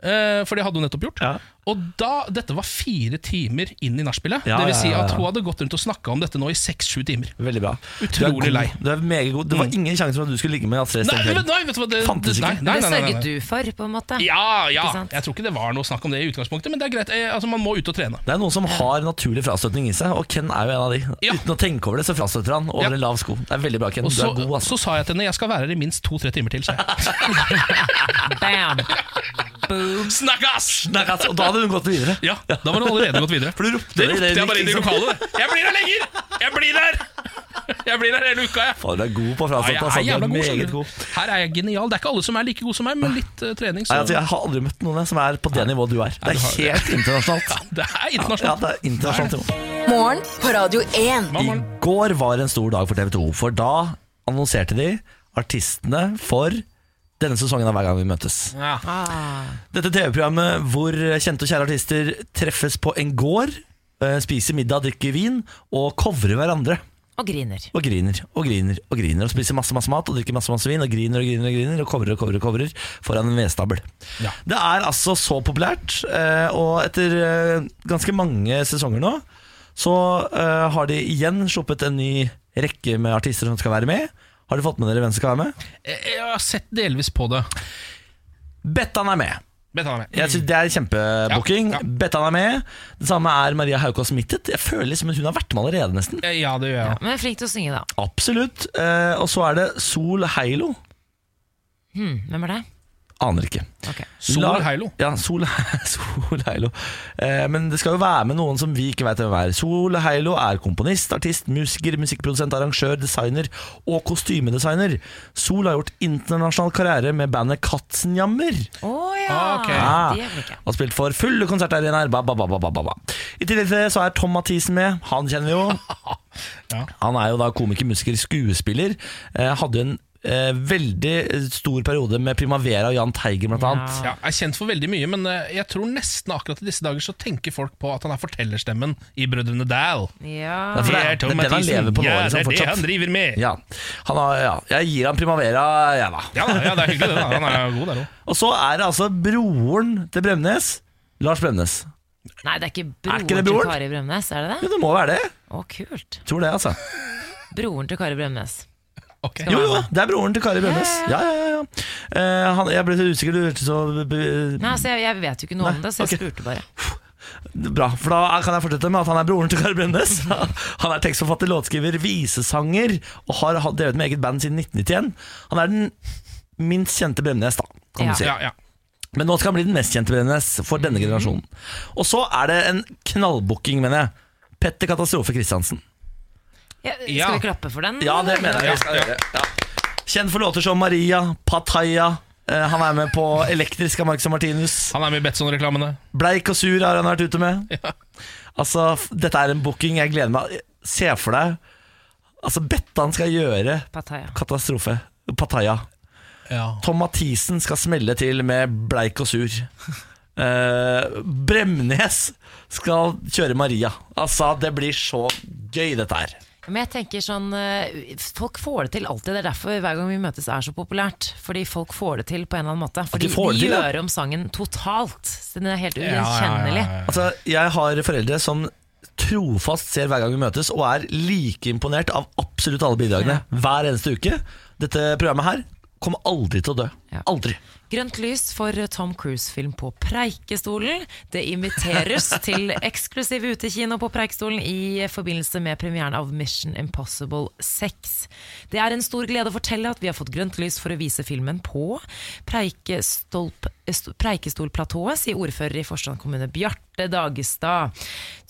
Eh, for det hadde hun nettopp gjort. Ja. Og da, Dette var fire timer inn i nachspielet. Ja, det vil si ja, ja, ja. at hun hadde gått rundt og snakka om dette nå i seks-sju timer. Veldig bra. Utrolig lei. Du er meget god. Det var Mm. ingen sjanse for at du skulle ligge med Astrid. Nei, nei, vet du hva det, Fantes ikke. nei, Det nei, nei, nei. sørget du for, på en måte. Ja, ja. Jeg tror ikke det var noe snakk om det i utgangspunktet, men det er greit. Eh, Altså, Man må ut og trene. Det er noen som har naturlig frastøtning i seg, og Ken er jo en av de. Ja. Uten å tenke over det, så frastøtter han over Ja. en lav sko. Det er veldig bra, Ken. Og Du er god, altså. så sa jeg til henne jeg skal være her i minst to-tre timer til. sa jeg. Bam! Snakkes! Nei, altså, og da hadde hun gått videre. Ja, da var hun allerede gått videre. For du ropte Det ropte jeg bare inn i liksom. lokalet. Jeg blir her lenger! Jeg blir der! Jeg blir der hele uka, jeg. Faen, du er god på Ja, jeg altså. er jævla er god. Her er jeg genial. Det er ikke alle som er like gode som meg, men litt uh, trening, så Nei, altså, jeg har aldri møtt noen som er på det nivået du er. Det er helt internasjonalt. Det er Ja, det er internasjonalt. Morgen på Radio 1. I går var en stor dag for TV 2, for da annonserte de artistene for denne sesongen av Hver gang vi møtes. Ja. Ah. Dette TV-programmet hvor kjente og kjære artister treffes på en gård, eh, spiser middag, drikker vin og covrer hverandre. Og griner. Og griner og griner og griner og spiser masse masse mat og drikker masse masse vin og griner og griner og griner og covrer og covrer og covrer foran en vedstabel. Ja. Det er altså så populært, eh, og etter eh, ganske mange sesonger nå, så har de igjen sluppet en ny rekke med artister som skal være med. Har dere fått med dere hvem som skal være med? Jeg jeg har sett delvis på det. Bettan er med. Bettan er med. jeg? Jeg synes Det er kjempebooking. Ja, ja. Bettan er med. Det samme er Maria Haukås Mittet. Jeg føler liksom hun har vært med allerede, nesten. Eh, Ja, det gjør jeg. Men flink til å synge, da. Absolutt. Eh, og så er det Sol Heilo. Hmm, hvem er det? Aner ikke. Okay. Sol Heilo. Ja, Sol, Sol Heilo. Eh, men det skal jo være med noen som vi ikke vet hvem er. Sol Heilo er komponist, artist, musiker, musikkprodusent, arrangør, designer og kostymedesigner. Sol har gjort internasjonal karriere med bandet Katzenjammer. Å ja! Okay. Ja. Det er ikke. Og spilt for fulle konsertarenaer. I tillegg til det så er Tom Mathisen med. Han kjenner vi jo. Ja. Han er jo da komiker, musiker, skuespiller. Eh, hadde jo en eh, veldig stor periode med Primavera og Jahn Teigen, blant annet. Ja, er kjent for veldig mye, men eh, jeg tror nesten akkurat i disse dager så tenker folk på at han er fortellerstemmen i Brødrene Dal. Ja. Det er- Tom det er den han Mathisen. lever på nå, ja, liksom, det er det fortsatt. han driver med. Ja, han har, ja. Jeg gir han Primavera, jeg, da. Ja, da, ja, det er hyggelig, det. da Han er god der òg. Og så er det altså broren til Bremnes. Lars Bremnes. Nei, det er ikke Er broren, ikke det broren? til Kari Bremnes, er det det? Jo, det? det må være det. Å, kult. Tror det, altså. Broren til Kari Bremnes. Ok. Jo, jo, det er broren til Kari Bremnes. Ja, ja, ja, ja. Eh, han, jeg ble så usikker, du hørtes så Nei, altså, jeg, jeg vet jo ikke noe Nei, om det, så jeg okay. spurte bare. Bra, for da kan jeg fortsette med at han er broren til Kari Bremnes. Han er tekstforfatter, låtskriver, visesanger og har drevet med eget band siden 1991. Han er den minst kjente Bremnes, da, kan Ja. du si. Ja, ja. Men nå skal han bli den mest kjente Bremnes for denne generasjonen. Og så er det en knallbooking, mener jeg. Petter Katastrofe Christiansen. Ja, skal Ja. vi klappe for den? Ja, det mener jeg vi skal gjøre. Ja. Kjent for låter som Maria, Pattaya. Eh, han er med på Elektrisk av Marcus og Martinus. Han er med i Betson-reklamene. Bleik og sur har han vært ute med. Altså, Dette er en booking jeg gleder meg Se for deg Altså, Bettan skal gjøre Pattaya. katastrofe. Pattaya. Ja. Tom Mathisen skal smelle til med bleik og sur. Eh, Bremnes skal kjøre Maria. Altså, det blir så gøy, dette her. Men jeg tenker sånn eh, Folk får det til alltid. Det er derfor hver gang vi møtes er så populært. Fordi folk får det til på en eller annen måte. Fordi de får de gjør om sangen totalt. Så den er helt ugjenkjennelig. ja, ja, ja, ja. Altså, jeg har foreldre som trofast ser hver gang vi møtes, og er like imponert av absolutt alle bidragene hver eneste uke. Dette programmet her kommer aldri til å dø. Ja. Aldri. Grønt lys for Tom Cruise-film på Preikestolen. Det inviteres til eksklusiv utekino på Preikestolen i forbindelse med premieren av Mission Impossible 6. Det er en stor glede å fortelle at vi har fått grønt lys for å vise filmen på Preikestolp- Preikestolplatået, sier ordfører i Forstand kommune Bjarte Dagestad.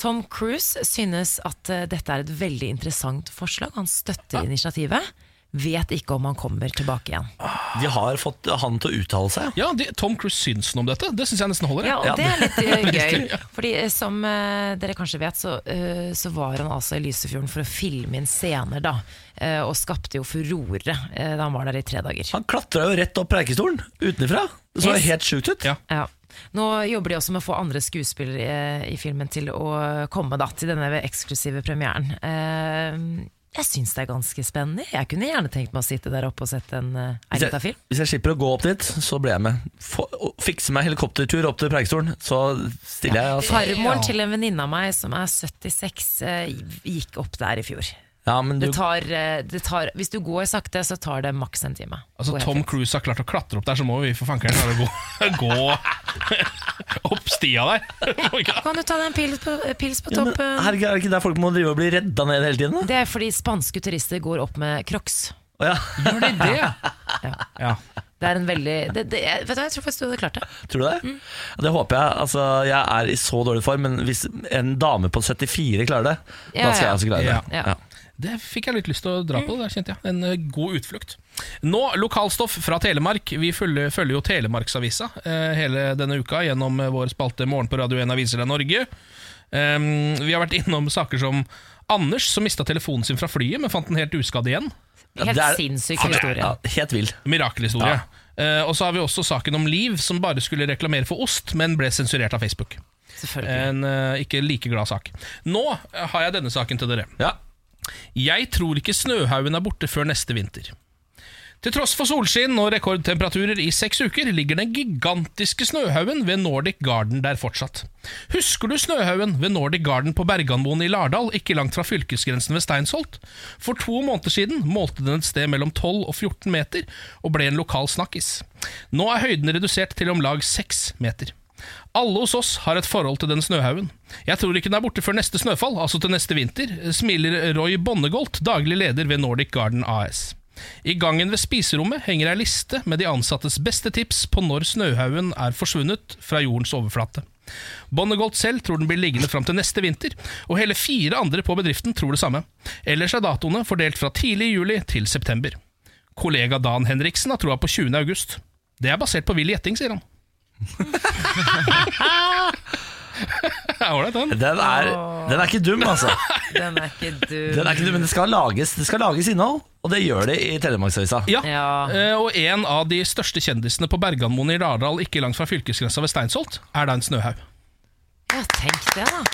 Tom Cruise synes at eh, dette er et veldig interessant forslag. Han støtter initiativet. Vet ikke om han kommer tilbake igjen. De har fått han til å uttale seg. Ja, de, Tom Cruise syns noe om dette. Det syns jeg nesten holder. Ja, og det er litt eh, gøy. Fordi eh, som uh, dere kanskje vet, så, uh, så var han altså i Lysefjorden for å filme inn scener, da. uh, og skapte jo furore da han var der i tre dager. Han klatra jo rett opp Preikestolen utenfra. Det så Yes. helt sjukt ut. Ja. Ja. Nå jobber de også med å få andre skuespillere i filmen til å komme da, til denne eksklusive premieren. Eh, jeg syns det er ganske spennende. Jeg kunne gjerne tenkt meg å sitte der oppe og sette en uh, Hvis jeg, film. hvis jeg slipper å gå opp dit, så blir jeg med. Få, fikse meg helikoptertur opp til Preikestolen, så stiller jeg. Altså. Farmoren Ja. til en venninne av meg som er 76, uh, gikk opp der i fjor. Ja, men du, Det tar, eh, det tar, hvis du går sakte, så tar det maks en time. Altså Går Tom. Cruise har klart å klatre opp der, så må vi for fankeren klare å gå, gå opp stia der. Kan du ta deg en pils på, pils på ja, men, toppen? herregud, er det ikke der folk må drive og bli redda ned hele tiden? da? Det er fordi spanske turister går opp med crocs. Oh, ja. Gjør de det? Ja. Det er en veldig det, det, jeg, vet du, jeg tror faktisk du hadde klart det. Tror du det? Mm. Det håper jeg. Altså, jeg er i så dårlig form, men hvis en dame på 74 klarer det, Ja, da skal jeg også klare det. Ja. Ja. Ja. Det fikk jeg litt lyst til å dra på. Der kjente jeg En eh, god utflukt. Nå lokalstoff fra Telemark. Vi følger, følger jo Telemarksavisa eh, hele denne uka gjennom eh, vår spalte Morgen på Radio 1 Aviser av Norge. Um, vi har vært innom saker som Anders som mista telefonen sin fra flyet, men fant den helt uskadd igjen. Helt ja, er- sinnssyk Ja, historie. helt vill. Mirakelhistorie. Eh, og så har vi også saken om Liv, som bare skulle reklamere for ost, men ble sensurert av Facebook. Selvfølgelig. En uh, ikke like glad sak. Nå har jeg denne saken til dere. Ja. Jeg tror ikke snøhaugen er borte før neste vinter. Til tross for solskinn og rekordtemperaturer i seks uker, ligger den gigantiske snøhaugen ved Nordic Garden der fortsatt. Husker du snøhaugen ved Nordic Garden på Berganmoen i Lardal, ikke langt fra fylkesgrensen ved Steinsholt? For to måneder siden målte den et sted mellom 12 og 14 meter, og ble en lokal snakkis. Nå er høyden redusert til om lag 6 meter. Alle hos oss har et forhold til den snøhaugen. Jeg tror ikke den er borte før neste snøfall, altså til neste vinter, smiler Roy Bonnegolt, daglig leder ved Nordic Garden AS. I gangen ved spiserommet henger ei liste med de ansattes beste tips på når snøhaugen er forsvunnet fra jordens overflate. Bonnegolt selv tror den blir liggende fram til neste vinter, og hele fire andre på bedriften tror det samme. Ellers er datoene fordelt fra tidlig juli til september. Kollega Dan Henriksen har troa på 20. august. Det er basert på vill gjetting, sier han. Ålreit, den. Den er, den er ikke dum, altså. Den er ikke dum. Den er ikke dum, Men det skal lages, det skal lages innhold, og det gjør det i Telemarksavisa. Ja, Ja. eh, og en av de største kjendisene på Berganmoen i Lardal, ikke langt fra fylkesgrensa ved Steinsholt, er da en snøhaug. Ja, tenk det, da.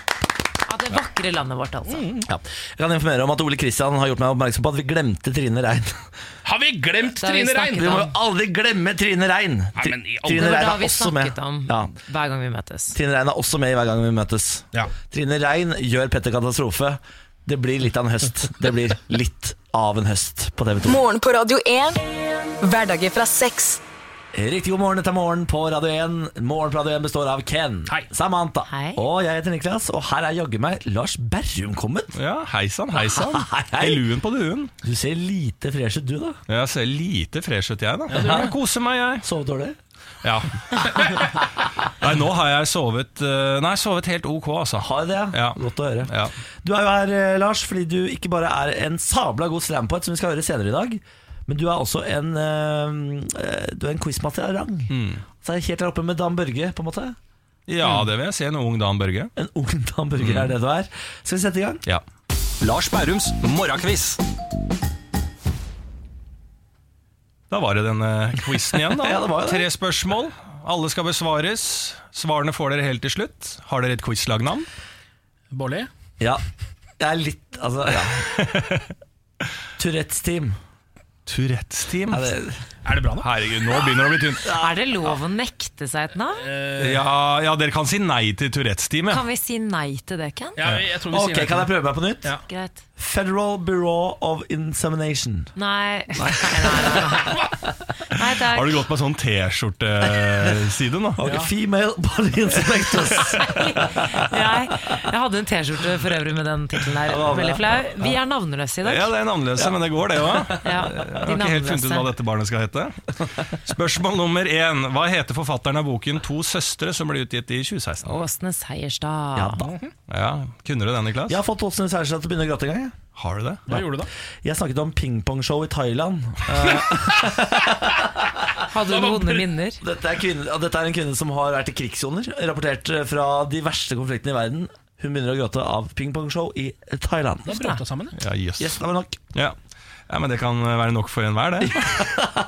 Av det vakre landet vårt, altså. Ja. Jeg kan informere om at Ole Kristian har gjort meg oppmerksom på at vi glemte Trine Rein. Har vi glemt Det har vi Trine Rein? snakket Vi må jo aldri glemme Trine Rein! Nei, men i alle- Trine Det Rein har er vi også med. snakket om Ja. hver gang vi møtes. Trine Rein er også med hver gang vi møtes. Ja. Trine Rein gjør Petter Katastrofe. Det blir litt av en høst. Det blir litt av en høst på TV 2. Morgen på Radio 1. Hverdager fra seks. Riktig god morgen, dette er Morgen på Radio 1. Morgen på Radio 1 består av Ken, Hei. Samantha Hei. og jeg heter Niklas. Og her er jaggu meg Lars Berrum kommet. Ja, hei sann, hei sann. Hei. Luen på duen. Du ser lite fresh ut, du, da. Jeg ser lite fresh ut, jeg, da. Ja, Jeg koser meg, jeg. Sovet dårlig? Ja. Nei, nå har jeg sovet eh, Nei, sovet helt ok, altså. Har jeg det? Ja. Godt å høre. Ja. Du er jo her, eh, Lars, fordi du ikke bare er en sabla god slampoet, som vi skal høre senere i dag, men du er også en, eh, eh, du er en quizmaster av rang. Mm. Så er jeg helt der oppe med Dan Børge, på en måte. ja, det vil jeg si. En ung Dan Børge. En ung Dan Børge er det du er. Skal vi sette i gang? Ja. Lars Bærums morgenkviss. Da var det denne quizen igjen, da. Ja, det var det. Tre spørsmål. Alle skal besvares. Svarene får dere helt til slutt. Har dere et quizlagnavn? Bolli? Ja. Jeg er litt Altså, ja. Tourettes team. Tourettes Team. Ja, det, Er det bra nå? Herregud, nå begynner det å bli tynt. Er det lov å nekte seg et navn? Ja, ja, dere kan si nei til Tourettes Team. Kan vi si nei til det, Ken? Ja, jeg tror vi ok, sier nei til kan jeg prøve meg på nytt? Ja. Greit. Federal Bureau of Insemination. Nei. Nei, nei, nei. nei takk. Har du gått på sånn T-skjorteside nå? Ok, Female Body Inspectors. Jeg, jeg hadde en T-skjorte for øvrig med den tittelen der. Veldig flau. Vi er navnløse i dag. Ja, det er navnløse, men det går, det òg. Ja, Jeg de har ikke helt funnet ut hva dette barnet skal hete. Spørsmål nummer én. Hva heter forfatteren av boken 'To søstre', som ble utgitt i 2016? Åsne Seierstad. Ja da. Ja, Kunne du den, Niklas? Jeg har fått Åsne Seierstad til å begynne å gråte en gang. jeg. Har du det? Hva gjorde du da? Jeg snakket om pingpongshow i Thailand. Hadde du noen vonde minner? Dette er, kvinne, dette er en kvinne som har vært i krigssoner. Rapportert eh, fra de verste konfliktene i verden. Hun begynner å gråte av pingpongshow i Thailand. Da brøt jeg sammen. Ja, Yes. Yes, det var nok. Ja. Ja, men det kan være nok for enhver, det.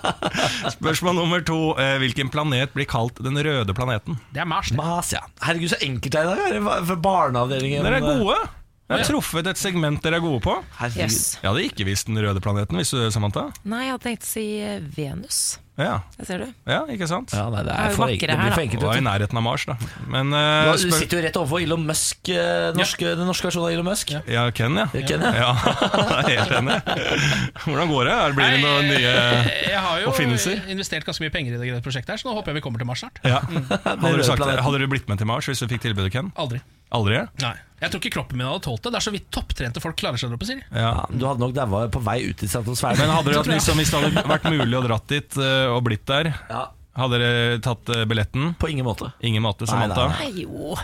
Spørsmål nummer to. Eh, Hvilken planet blir kalt den røde planeten? Det er Mars. det. Mas, ja. Herregud, så enkelt det er i dag. er For barneavdelingen. Dere er gode! Jeg har truffet et segment dere er gode på. Herregud. Yes. Jeg hadde ikke visst den røde planeten, visste du det, Samantha? Nei, jeg hadde tenkt å si eh, Venus. Ja, Det ser du. ja ikke sant? Ja, nei, det, Det er jo for, det blir her, da. for enkelt. Og i nærheten av Mars, da. Men uh, Du, du sitter jo rett overfor Elon Musk, eh, norske, den norske versjonen av Elon Musk. Ja, Ken, ja. ja. Ken, ja. Ja, er helt enig. Hvordan går det? Er Blir det noen nye Jeg har jo investert ganske mye penger i det prosjektet, her så nå håper jeg vi kommer til Mars snart. ja. hadde, du sagt, hadde du blitt med til Mars hvis du fikk tilbudet, Ken? Aldri. Aldri? Nei. Jeg tror ikke kroppen min hadde tålt det. Det er så vidt topptrente folk klarer seg der oppe, sier de. Ja. Ja, du hadde nok daua på vei ut i stratosfæren. Men hadde dere hatt, liksom, hvis det hadde vært mulig å dratt dit eh, og blitt der, Ja, hadde dere tatt eh, billetten? på ingen måte. Ingen måte, Nei, nei, Samantha? nei. Nei, jo.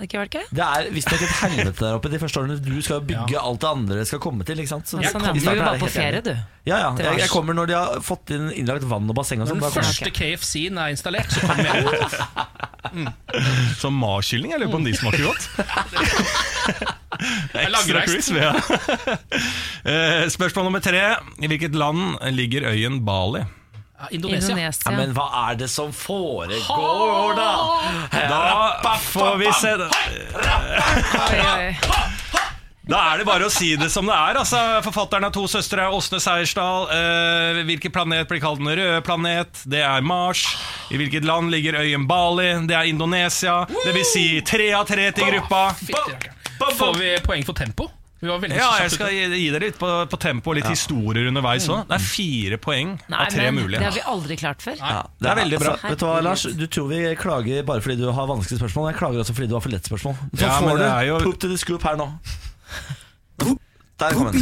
Hadde ikke vært gøy? Det er visstnok et helvete der oppe de første årene. Du skal bygge bygge alt det andre skal komme til. ikke sant? Så Sånn, ja. i Du er bare på ferie, du. Ja, ja. Jeg, jeg kommer når de har fått inn innlagt vann og basseng og Når sånn. den første KFC-en er installert, så kommer jeg. Som marskylling? Jeg lurer på om de smaker godt. Ekstra crisp. Ja. Eh, Spørsmål nummer tre. I hvilket land ligger øyen Bali? Ja, Indonesia. Ja, men hva er det som foregår, da? Da får vi se. Da er det bare å si det som det er. Altså, forfatteren av To søstre er Åsne Seiersdal. Eh, hvilken planet blir kalt den røde planet? Det er Mars. I hvilket land ligger øyen Bali? Det er Indonesia. Det vil si tre av tre til gruppa. Får vi poeng for tempo? Vi var veldig Ja, jeg skal gi, gi dere litt på, på tempo og litt historier underveis òg. Det er fire poeng Nei, av tre mulige. det har vi aldri klart før. Ja, Det er veldig bra. Altså, vet du hva, Lars? Du tror vi klager bare fordi du har vanskelige spørsmål. Jeg klager også fordi du har for lette spørsmål. Så Ja, får du jo- poop to the scoop her nå. Der kom den.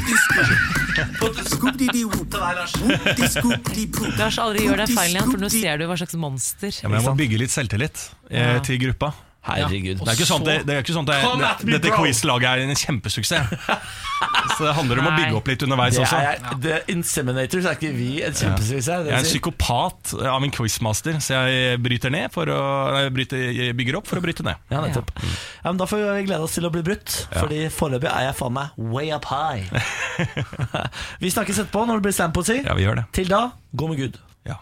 Lars. Aldri gjør deg feil igjen, for nå ser du hva slags monster. Ja, men jeg må bygge litt selvtillit eh, til gruppa. Herregud. Det er ikke sånn at det, det, er ikke sånn at det, dette quiz-laget er en kjempesuksess. Så det handler om å bygge opp litt underveis Det også. the det Inseminators er ikke vi en kjempesuksess. Jeg er en psykopat av en quizmaster, så jeg bryter ned for å bryter, jeg bygger opp for å bryte ned. Ja, nettopp. Ja, men da får vi glede oss til å bli brutt, Fordi foreløpig er jeg faen meg way up high. vi snakkes etterpå når det blir standpoesi. Ja, vi gjør det. Til da, gå med Gud. Ja.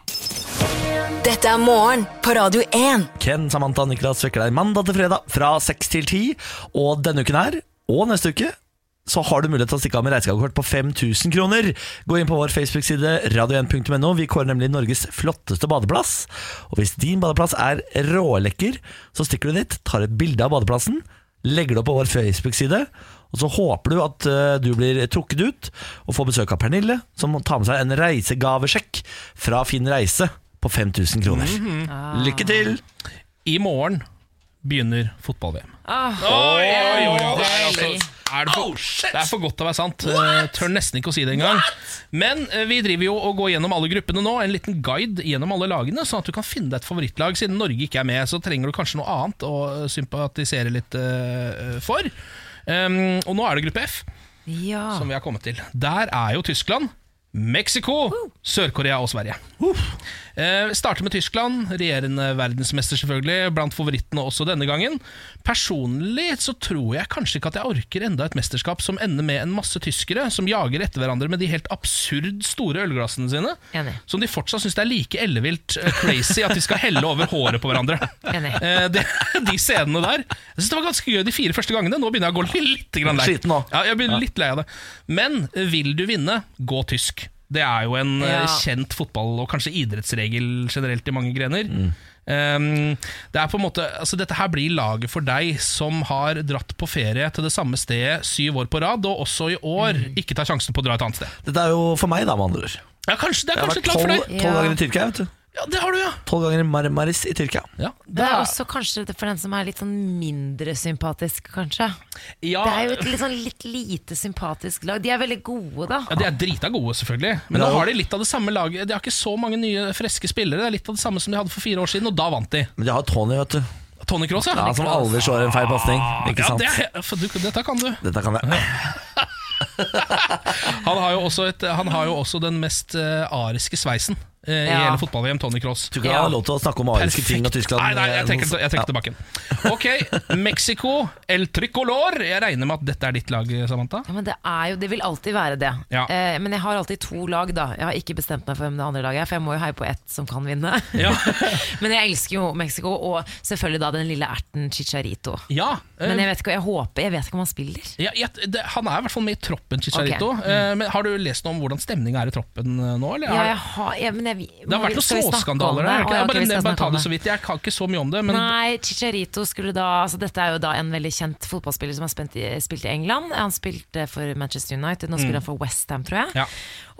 Dette er morgen på Radio 1. Ken, Samantha og Niklas vekker deg mandag til fredag fra 6 til 10. Og denne uken her, og neste uke, så har du mulighet til å stikke av med reisegavekort på 5000 kroner. Gå inn på vår Facebook-side radio1.no. Vi kårer nemlig Norges flotteste badeplass. Og hvis din badeplass er rålekker, så stikker du dit, tar et bilde av badeplassen, legger det opp på vår Facebook-side, og så håper du at eh, du blir trukket ut og får besøk av Pernille, som tar med seg en reisegavesjekk fra Finn Reise på på 5000 kroner. Mhm. Lykke til! I morgen begynner fotball-VM. Ah. Oi, oi, oi, oi. Det, er altså, er det, for, det er for godt til å være sant. Eh, tør nesten ikke å si det engang. Men eh, vi driver jo og går gjennom alle gruppene nå. En liten guide gjennom alle lagene, sånn at du kan finne deg et favorittlag. Siden Norge ikke er med, så trenger du kanskje noe annet å eh, sympatisere litt eh, for. Um, og nå er det gruppe F, Ja. som vi har kommet til. Der er jo Tyskland, Mexico, Sør-Korea og Sverige. Eh, starter med Tyskland, regjerende verdensmester selvfølgelig, blant favorittene også denne gangen. Personlig så tror jeg kanskje ikke at jeg orker enda et mesterskap som ender med en masse tyskere som jager etter hverandre med de helt absurd store ølglassene sine. Enig. Som de fortsatt syns det er like ellevilt eh, crazy at de skal helle over håret på hverandre. Enig. Eh, de, de scenene der Jeg synes det var ganske gøy de fire første gangene. Nå begynner jeg å gå litt litt lei. Ja, jeg blir litt lei av det. Men eh, vil du vinne, gå tysk. Det er jo en eh, Ja. kjent fotball- og kanskje idrettsregel generelt i mange grener. Um, det er på en måte altså Dette her blir laget for deg som har dratt på ferie til det samme stedet syv år på rad, og også i år ikke tar sjansen på å dra et annet sted. Dette er jo for meg, da, med andre ord. Ja, kanskje, Det er kanskje lag for deg. tolv dager i Tyrkia. vet du Ja, det har du, ja. Tolv ganger Marmaris i Tyrkia. ja Det er også kanskje for den som er litt sånn mindre sympatisk, kanskje. ja, Det er jo et litt, sånn litt lite sympatisk lag. De er veldig gode, da. Ja, De er drita gode, selvfølgelig. Men nå har de litt av det samme laget. De har ikke så mange nye, friske spillere. Det er litt av det samme som de hadde for fire år siden, og da vant de. Men de har Tony, vet du. Tony Cross, ja. Ja, som aldri slår en feil pasning. Ikke ja, sant? det er, for du, dette kan du. Dette kan jeg. Han har jo også, et, han har jo også den mest eh, ariske sveisen i Ja. hele fotball-VM, Tony Cross. Du kan ha lov til å snakke om ariske ting og Tyskland. Nei, nei, jeg trekker, jeg trekker Ja. tilbake. Ok, Mexico, El Tricolor. Jeg regner med at dette er ditt lag, Samantha? Ja, men det er jo, det vil alltid være det. Ja. Eh, men jeg har alltid to lag, da. Jeg har ikke bestemt meg for hvem det andre laget er, for jeg må jo heie på ett som kan vinne. Ja. men jeg elsker jo Mexico, og selvfølgelig da den lille erten Chicharito. ja eh, Men jeg vet ikke, jeg håper, jeg vet ikke om han spiller. ja, jeg- det, han er i hvert fall med i troppen, Chicharito. Ok. Eh, men har du lest noe om hvordan stemninga er i troppen eh, nå? Eller? Ja, Har- jeg har, ja, men jeg, det har vært noen vi småskandaler der. Ja, Jeg bare, vi bare ta det så vidt. Jeg kan ikke så mye om det. Men Nei, Chicharito skulle da altså Dette er jo da en veldig kjent fotballspiller som har i, spilt i England. Han spilte for Manchester United, nå spiller han for Westham, tror jeg. Mm. Ja.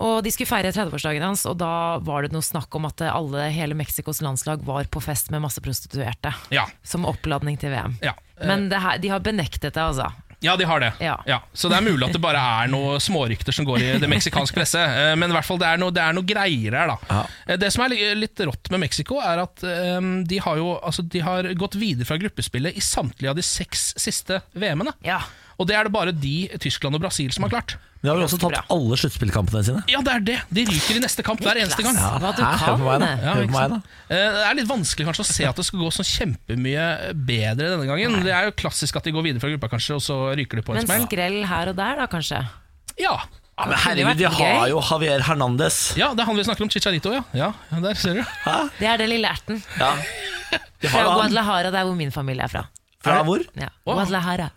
Og De skulle feire 30-årsdagen hans, og da var det noe snakk om at alle, hele Mexicos landslag var på fest med masse prostituerte. Ja. Som oppladning til VM. Ja. Men det her, de har benektet det, altså. Ja, de har det. Ja. Så det er mulig at det bare er noen smårykter som går i det meksikanske presse. Eh, Men i hvert fall det er noe, det er noe greier her, da. Ja. Det som er litt rått med Mexico, er at um, de har jo altså, de har gått videre fra gruppespillet i samtlige av de seks siste VM-ene. Ja. Og det er det bare de, Tyskland og Brasil, som har klart. De har vel også tatt Bra. alle sluttspillkampene sine. Ja, det er det! De ryker i neste kamp hver eneste gang. Ja, Hva du Hæ? Hør på meg, da. Ja, på meg, da. Eh, Det er litt vanskelig kanskje å se at det skal gå så kjempemye bedre denne gangen. Det er jo klassisk at de går videre fra gruppa, kanskje, og så ryker de på en Men smell. skrell her og der, da, kanskje. Ja. Ja, men herregud, de har gøy. jo Javier Hernandez. ja, det er han vi snakker om, Chicharito, ja. ja. der ser du. Det er den lille erten. Ja. De Fra. Guadalajara, det er hvor min familie er fra. Fra hvor? Ja. Å. Guadalajara.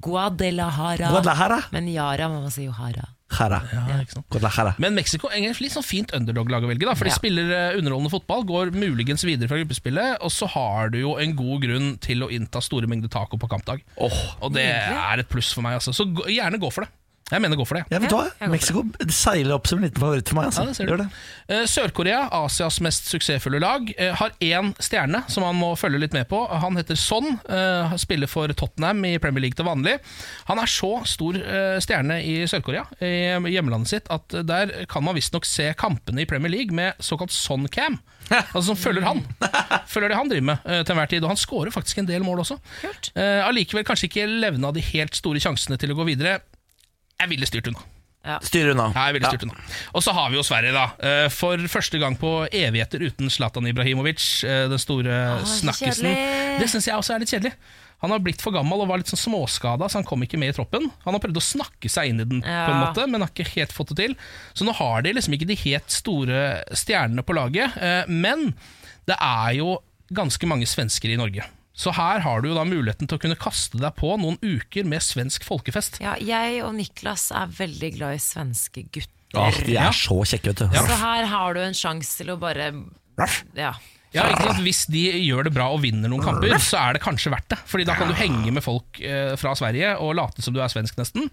Guadalajara. Guadalajara. Men Yara må man si jo Hara. Jara. Ja. Guadalajara. Men Mexico er litt sånn fint underdog-lag å velge, da, for de Ja. spiller eh, underholdende fotball, går muligens videre fra gruppespillet, og så har du jo en god grunn til å innta store mengder taco på kampdag. og det er et pluss for meg, altså. Så gjerne gå for det. Jeg mener gå for det. Ja, vet du hva? går for Mexico seiler opp som en liten favoritt for meg. Altså. Ja, det ser du. Det. Eh, Sør-Korea, Asias mest suksessfulle lag, eh, har én stjerne som han må følge litt med på. Han heter Son, eh, spiller for Tottenham i Premier League til vanlig. Han er så stor stjerne i Sør-Korea, i hjemlandet sitt, at der kan man visstnok se kampene i Premier League med såkalt Son-cam. Altså som følger han. Følger det han driver med til enhver tid. Og han skårer faktisk en del mål også. Eh, Allikevel kanskje ikke levna de helt store sjansene til å gå videre. Jeg ville styrt unna. Styr unna. Ja, jeg ville styrt unna. Og så har vi jo Sverige, da. Eh, For første gang på evigheter uten Zlatan Ibrahimovic, eh, den store Åh, snakkisen. kjedelig. Det syns jeg også er litt kjedelig. Han har blitt for gammel og var litt sånn småskada, så han kom ikke med i troppen. Han har prøvd å snakke seg inn i den, på en måte men har ikke helt fått det til. Så nå har de liksom ikke de helt store stjernene på laget. eh, Men det er jo ganske mange svensker i Norge. Så her har du jo da muligheten til å kunne kaste deg på noen uker med svensk folkefest. Ja, jeg og Niklas er veldig glad i svenske gutter. Ja, de er så kjekke, vet du. Så her har du en sjanse til å bare Ja. Ja, Ja, ikke sant? Hvis de gjør det bra og vinner noen kamper, så er det kanskje verdt det. Fordi da kan du henge med folk eh, fra Sverige og late som du er svensk, nesten.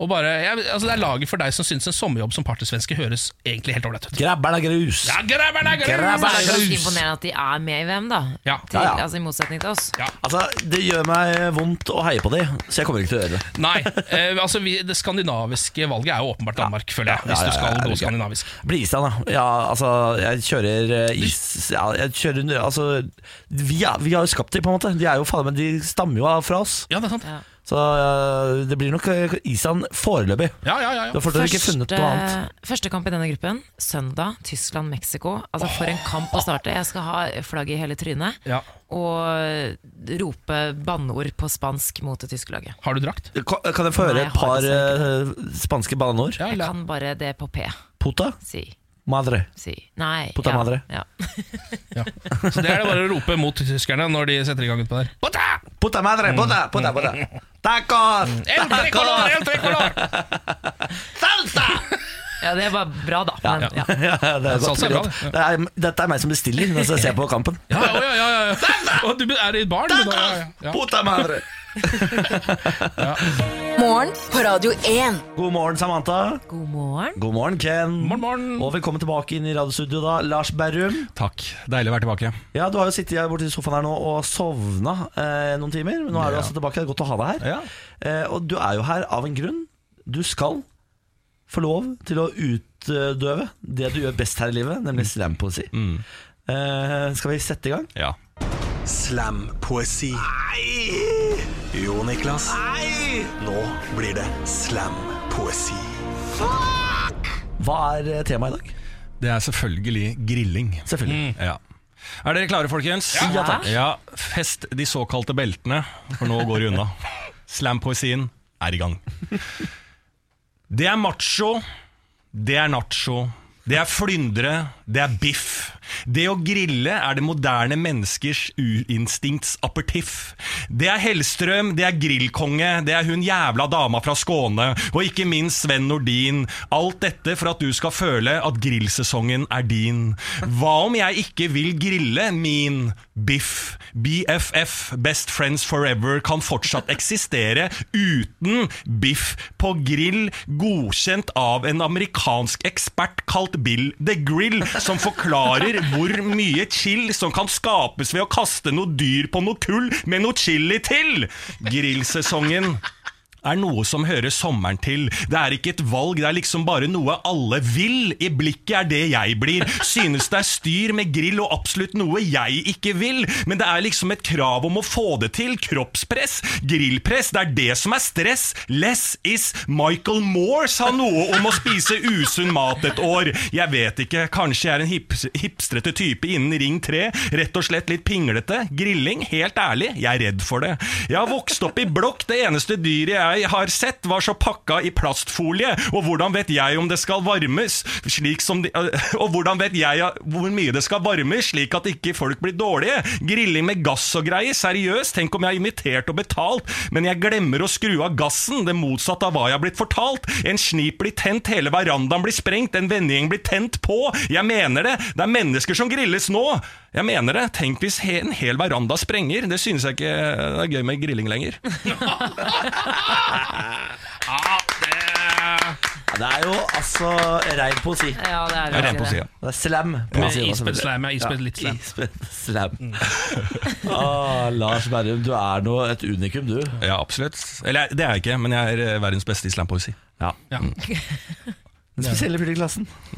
Og bare, ja, altså Det er laget for deg som syns en sommerjobb som partysvenske høres egentlig helt ålreit ut. Grabber'n er grus. Ja, grabber'n er grus! Grabber'n Det er ganske grus. imponerende at de er med i VM, da. Ja. Til, Ja, ja. Altså I motsetning til oss. Altså, Det gjør meg vondt å heie på de, så jeg kommer ikke til å gjøre det. Nei, eh, altså vi, det skandinaviske valget er jo åpenbart Danmark, føler jeg. Hvis Ja, ja, du skal ja, ja, gå ja. skandinavisk. Blir Island, da. Ja, altså, jeg kjører eh, is ja, jeg kjører, altså, vi, er, vi har jo skapt dem, på en måte. De er jo faen, men de stammer jo fra oss. Ja, det er sant. Ja. Så uh, det blir nok eh, Island foreløpig. Ja, ja, ja, ja. Første, ikke noe annet. første kamp i denne gruppen, søndag, Tyskland-Mexico. Altså For en kamp å starte. Jeg skal ha flagget i hele trynet. Ja. Og rope banneord på spansk mot det tyske laget. Har du drakt? Kan, kan jeg få høre Nei, et par eh, spanske banneord? Ja, Jeg kan bare det på P. Pota? Si. Madre. Si. Nei. Puta ja, madre. Ja. Så det er det bare å rope mot tyskerne når de setter i gang utpå der. Puta! Puta madre, puta, puta, puta. Tacos! El tricolor, el tricolor! Salsa! Ja, det var bra, da. Men, ja. Ja, det er godt. Bra, det. Det er, dette er meg som bestiller mens jeg ser på kampen. Ja, ja, ja, ja, ja. Og du er i et barn? da? Puta madre! Morgen på Radio 1. God morgen, Samantha. God morgen. God morgen, Ken. Morgen, morgen. Og velkommen tilbake inn i radiostudio, da. Lars Berrum. Takk. Deilig å være tilbake. Ja, Du har jo sittet borti i sofaen her nå og sovna eh, noen timer. Men nå er du altså tilbake. Det er godt å ha deg her. Ja. Eh, og du er jo her av en grunn. Du skal få lov til å utdøve det du gjør best her i livet, nemlig slampoesi. Mm. Eh, skal vi sette i gang? ja. Slampoesi. Jo, Niklas. Nå blir det slampoesi. Hva er eh, temaet i dag? Det er selvfølgelig grilling. Selvfølgelig. Ja. Er dere klare, folkens? Ja, takk. Ja, Fest de såkalte beltene, for nå går det unna. Slampoesien er i gang. Det er macho, det er nacho, det er flyndre, det er biff. Det å grille er det moderne menneskers urinstinkts apertiff. Det er Hellstrøm, det er grillkonge, det er hun jævla dama fra Skåne, og ikke minst Sven Nordin. Alt dette for at du skal føle at grillsesongen er din. Hva om jeg ikke vil grille min biff? BFF, Best Friends Forever, kan fortsatt eksistere uten biff på grill, godkjent av en amerikansk ekspert kalt Bill the Grill, som forklarer hvor mye chill som kan skapes ved å kaste noe dyr på noe kull med noe chili til. Grillsesongen er noe som hører sommeren til. Det er ikke et valg, det er liksom bare noe alle vil. I blikket er det jeg blir. Synes det er styr med grill og absolutt noe jeg ikke vil. Men det er liksom et krav om å få det til. Kroppspress, grillpress, det er det som er stress. Less is Michael Moore sa noe om å spise usunn mat et år. Jeg vet ikke, kanskje jeg er en hip hipstrete type innen Ring 3. Rett og slett litt pinglete. Grilling, helt ærlig, jeg er redd for det. Jeg har vokst opp i blokk, det eneste dyret jeg har sett var så pakka i plastfolie, og hvordan vet jeg om det skal varmes, slik som de, og hvordan vet jeg hvor mye det skal varmes, slik at ikke folk blir dårlige? Grilling med gass og greier, seriøst, tenk om jeg har invitert og betalt, men jeg glemmer å skru av gassen, det motsatte av hva jeg har blitt fortalt. En snip blir tent, hele verandaen blir sprengt, en vennegjeng blir tent på. Jeg mener det, det er mennesker som grilles nå. Jeg mener det, tenk hvis he en hel veranda sprenger, det synes jeg ikke det er gøy med grilling lenger. Ja, det Ja, det er jo altså rein poesi. Ja, det er virkelig poesi, ja. Det er slam. Poesi, ispedd slam, ja, ispedd litt slam. Ispedd slam. ah, Lars Berrum, du er nå et unikum, du. Ja, absolutt. Eller det er jeg ikke, men jeg er eh, verdens beste i slampoesi. Ja. Ja. Den spesielle fyren i klassen.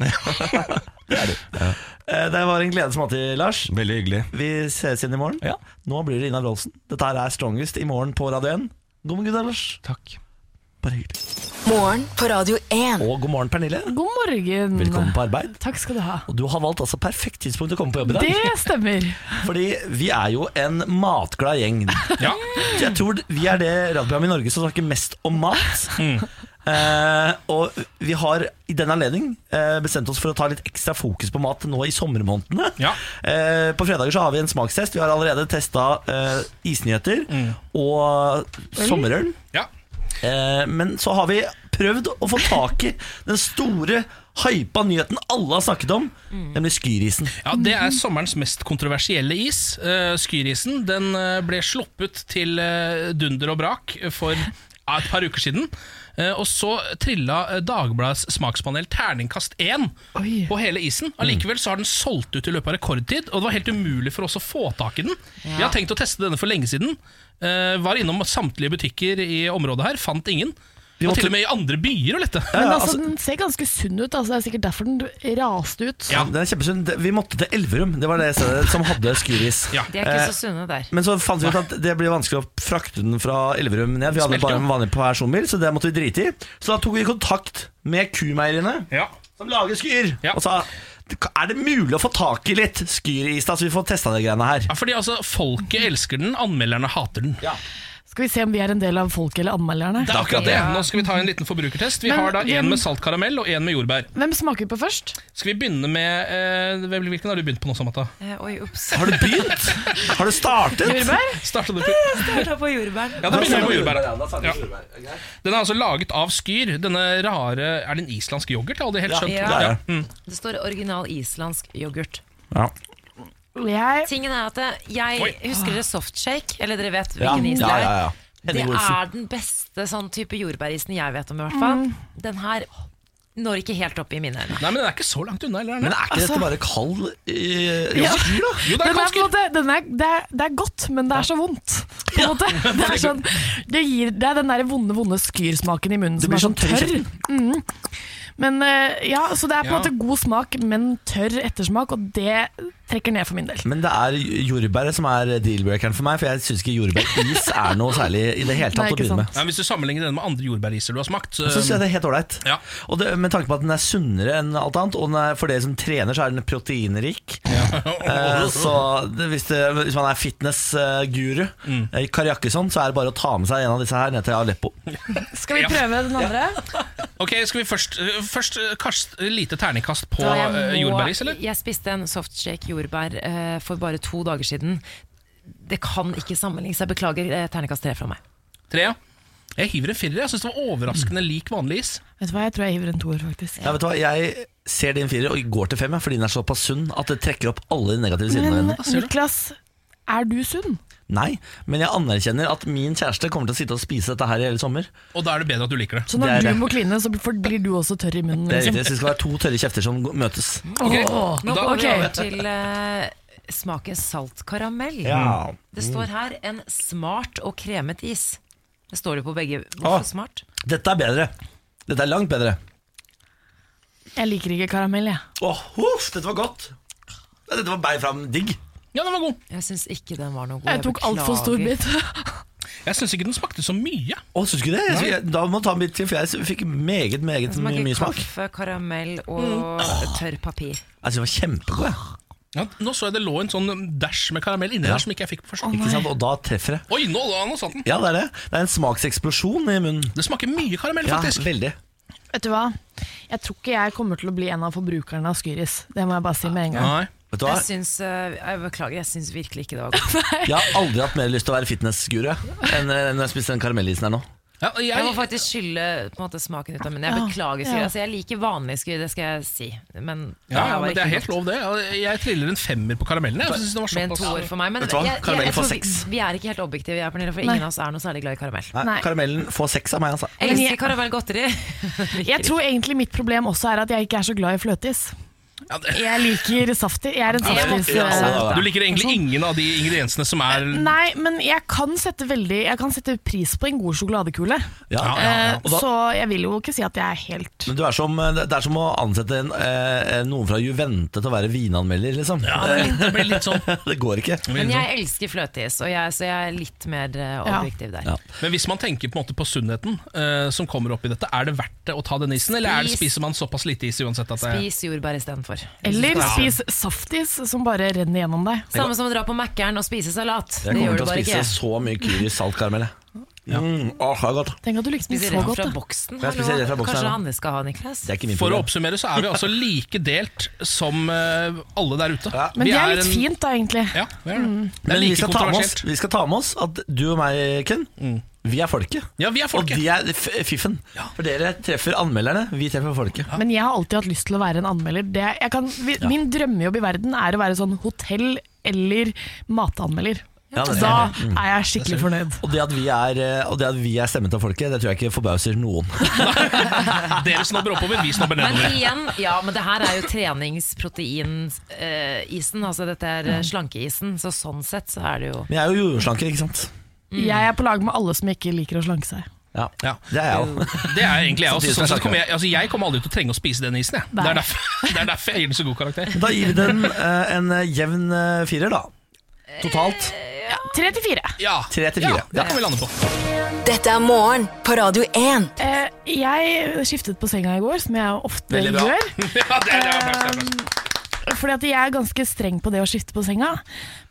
det er du. Eh, Det var en glede som alltid, Lars. Veldig hyggelig. Vi ses igjen i morgen. Ja. Nå blir det Ina Rolsen. Dette her er Strongest i morgen på Radio 1. God morgen, Lars. Takk. Bare hyggelig. Morgen på Radio 1. Og god morgen, Pernille. God morgen. Velkommen på arbeid. Takk skal du ha. Og du har valgt altså perfekt tidspunkt å komme på jobb i dag. Det stemmer. Fordi vi er jo en matglad gjeng. Ja. Jeg tror vi er det radioprogrammet i Norge som snakker mest om mat. Eh, og vi har i den anledning eh, bestemt oss for å ta litt ekstra fokus på mat nå i sommermånedene. Ja. Eh, på fredager så har vi en smakstest. Vi har allerede testa eh, isnyheter og sommerøl. Ja. Eh, men så har vi prøvd å få tak i den store hypa nyheten alle har snakket om, nemlig skyrisen. Ja, Det er sommerens mest kontroversielle is. Uh, skyrisen den eh, ble sluppet til eh, dunder og brak for uh, et par uker siden. Eh, og så trilla eh, Dagbladets smakspanel terningkast én på hele isen. Allikevel så har den solgt ut i løpet av rekordtid, og det var helt umulig for oss å få tak i den. Ja. Vi har tenkt å teste denne for lenge siden. Eh, var innom samtlige butikker i området her, fant ingen. Vi Og til og med i andre byer og lette. Men Ja, altså, altså- den ser ganske sunn ut. Altså, det er sikkert derfor den raste ut. Ja. Den er kjempesunn. Vi måtte til Elverum, det var det stedet som hadde skyris. Ja. De er ikke Eh, så sunne der. Men så fant vi ut at det blir vanskelig å frakte den fra Elverum ned. Vi hadde bare en vanlig personbil, så det måtte vi drite i. Så da tok vi kontakt med Kumeieriene, Ja. som lager skyr, Ja. og sa er det mulig å få tak i litt skyris, da, så vi får testa de greiene her. Ja, fordi altså, Folket elsker den, anmelderne hater den. Skal vi se om vi er en del av folket eller anmelderne? Det er akkurat det. Nå skal vi ta en liten forbrukertest. Vi Men har da en med salt karamell og en med jordbær. Hvem smaker vi på først? Skal vi begynne med eh, Hvilken har du begynt på nå, Samata? Eh, oi, ups. Har du begynt? Har du startet? Jordbær? Startet du på Starta på jordbær. Ja, da begynner vi på jordbær. Ja, da starter vi Ja. jordbær. Ok. Den er altså laget av skyr. Denne rare Er det en islandsk yoghurt? Jeg har aldri helt skjønt. ja. det er. Mm. Det står original islandsk yoghurt. Ja. Jeg, Tingen er at jeg husker dere softshake? Eller dere vet Ja. hvilken is det er? ja, ja. Det er den beste sånn type jordbærisen jeg vet om, i hvert fall. Den her når ikke helt opp i mine øyne. Nei, men den er ikke så langt unna, eller? er Men er ikke dette bare kald eh, Ja. skyr, da? Jo, det den er er, på en kanskje måte, den er, det, er, det er godt, men det er så vondt. På en måte. Det, er sånn, det, gir, det er den der vonde vonde skyrsmaken i munnen Det som blir er sånn sånn tørr i tørr. Mm. Men eh, ja, Så det er på en Ja. måte god smak, men tørr ettersmak, og det trekker ned for min del. Men det er jordbæret som er deal-breakeren for meg, for jeg syns ikke jordbæris er noe særlig i det hele Nei, tatt å ikke begynne med. Ja, hvis du sammenligner den med andre jordbæriser du har smakt så, Så syns jeg det er helt ålreit. Ja. Og det, med tanke på at den er sunnere enn alt annet, og den er, for dere som trener, så er den proteinrik. Eh, så det, hvis, det, hvis man er fitness-guru Mm. i Kari så er det bare å ta med seg en av disse her ned til Aleppo. Skal vi Ja. prøve den andre? Ok, Skal vi først, øh, først kast, lite terningkast på øh, må- jordbæris, eller? jeg spiste en softshake jordbær uh, for bare to dager siden. Det kan ikke sammenlignes. Jeg beklager uh, terningkast tre fra meg. Tre, ja. Jeg hiver en firer. Jeg syns det var overraskende lik vanlig is. Vet du hva, Jeg tror jeg hiver en toer, faktisk. Ja, vet du hva? Jeg ser din firer og går til fem, fordi den er såpass sunn at det trekker opp alle de negative sidene Men? Niklas, er du sunn? Nei, men jeg anerkjenner at min kjæreste kommer til å sitte og spise dette her i hele sommer. Og da er det bedre at du liker det. Så Det når du må kline, så blir du også tørr i munnen? Det er Liksom. riktig, så det skal være to tørre kjefter som møtes. Ok, Oh, Nå går vi over til uh, smaken salt karamell. Ja. Det står her en smart og kremet is. Det står det på begge. Hvorfor Hvorfor smart? Dette er bedre. Dette er langt bedre. Jeg liker ikke karamell, jeg. Åh, oh, dette var godt. Dette var bare fram digg. Ja, den var god. Jeg syns ikke den var noe god. Jeg tok altfor stor bit. Jeg syns ikke den smakte så mye. Å, syns du ikke det? Jeg, jeg, da må du ta en bit til, for jeg fikk meget, meget mye, mye smak. kaffe, karamell og Mm. tørr papir. Altså, den det var kjempegod. Ja, nå så jeg det lå en sånn dæsj med karamell inni Ja. der som ikke jeg fikk på første. Ikke sant? Og da treffer det. Oi, nå, nå satt den! Ja, det er det. Det er en smakseksplosjon i munnen. Det smaker mye karamell, faktisk. Ja, veldig. Vet du hva? Jeg tror ikke jeg kommer til å bli en av forbrukerne av Skyris. Det må jeg bare si med en gang. Nei. Vet du hva? Jeg syns eh, Jeg beklager, jeg syns virkelig ikke det var godt. Jeg har aldri hatt mer lyst til å være fitnessguru jeg, enn når jeg spiste den karamellisen her nå. Ja, Jeg må faktisk skylle på en måte, smaken ut av munnen. Jeg Ja, beklager ja. Altså, jeg liker vanlig skyld, det skal jeg si. Men, ja, ja, men det er helt godt. lov, det. Jeg triller en femmer på karamellen. Jeg synes den var en toer for meg. Men jeg, jeg, jeg, tror vi, vi er ikke helt objektive, jeg, Pernille, for Nei. ingen av oss er noe særlig glad i karamell. Nei, Nei. Karamellen får seks av meg, altså. Jeg elsker karamellgodteri. Jeg tror egentlig mitt problem også er at jeg ikke er så glad i fløteis. Ja, det- Jeg liker saftis. Jeg er en saftis... ja, ja, ja. eh, Du liker egentlig ingen av de ingrediensene som er Nei, men jeg kan sette veldig Jeg kan sette pris på en god sjokoladekule. Ja. Ja, ja, Eh, da- Så jeg vil jo ikke si at jeg er helt Men du er som, det er som å ansette en, eh, noen fra Juvente til å være vinanmelder, liksom. Ja, det, blir litt sånn. Det går ikke. Men sånn. jeg elsker fløteis, jeg, så jeg er litt mer eh, objektiv der. Ja. Men hvis man tenker på en måte på sunnheten eh, som kommer opp i dette, er det verdt det å ta den isen, eller er det, spiser man såpass lite is uansett at det Spis jordbær istedenfor. Eller spis saftis som bare renner gjennom deg. Samme som å dra på Mækkern og spise salat. Jeg kommer til å spise ikke. så mye kyr i salt karamell. jeg. Mm, åh, det er godt. Tenk at du likte Spiser så rett godt. fra boksen. Fra boksen Kanskje Hanne. Skal ha, Niklas? Det er ikke min For å oppsummere så er vi altså like delt som uh, alle der ute. Ja. Men det er litt en- fint, da, egentlig. Ja, vi er det. Det er Men vi like skal, ta med oss, vi skal ta med oss at du og meg, Ken, Vi er folket. Ja, vi er folket. Og de er fiffen. fiffen. For dere treffer anmelderne, vi treffer folket. Men jeg har alltid hatt lyst til å være en anmelder. Det, jeg kan, vi, Ja. Min drømmejobb i verden er å være sånn hotell- eller matanmelder. Ja, er da. Mm. er jeg skikkelig fornøyd. Og det, at vi er, eh, og det at vi er stemmen til folket, det tror jeg ikke forbauser noen. Dere snobber oppover, vi snobber nedover. Men igjen, ja, men det her er jo treningsproteinisen. altså dette er eh, slankeisen. Så sånn sett så er det jo Vi er jo jordslankere, ikke sant? Jeg er på lag med alle som ikke liker å slanke seg. Ja, Ja. det er jeg òg. Det er egentlig jeg også. Sånn sett kommer jeg, altså jeg kommer aldri til å trenge å spise den isen. Jeg. Det, er derfor, det er derfor jeg gir den så god karakter. Da gir vi den eh, en eh, jevn eh, firer, da. Totalt. Tre til fire. Ja, Tre til ja fire. det kan vi lande på. Dette er morgen på Radio 1. Eh, jeg skiftet på senga i går, som jeg ofte gjør. Ja, det, det var det er. Fordi at jeg er ganske streng på det å skifte på senga.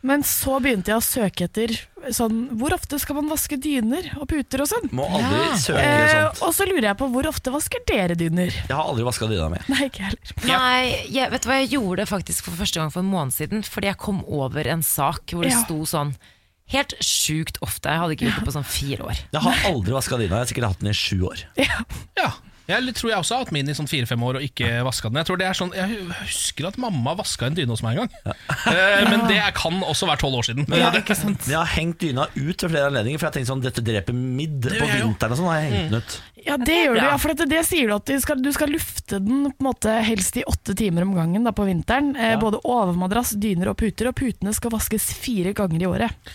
Men så begynte jeg å søke etter sånn Hvor ofte skal man vaske dyner og puter og sånn? Må aldri søke Eh, sånt. og så lurer jeg på hvor ofte vasker dere dyner? Jeg har aldri vaska dyna mi. Nei, ikke heller. Nei, jeg, vet du hva jeg gjorde faktisk for første gang for en måned siden? Fordi jeg kom over en sak hvor det Ja. sto sånn Helt sjukt ofte. Jeg hadde ikke gjort det på sånn fire år. Jeg har aldri vaska dyna. Jeg har sikkert hatt den i sju år. Ja. Jeg tror jeg også har hatt min i sånn fire-fem år og ikke vaska den. Jeg tror det er sånn, jeg husker at mamma vaska en dyne hos meg en gang. Eh, men det kan også være tolv år siden. Men jeg, jeg har hengt dyna ut ved flere anledninger, for jeg har tenkt sånn dette dreper midd på vinteren og sånn. har jeg hengt den ut. Ja, det gjør du, ja, for det, det sier du at du skal, du skal lufte den på en måte helst i åtte timer om gangen da, på vinteren. Eh, både overmadrass, dyner og puter, og putene skal vaskes fire ganger i året.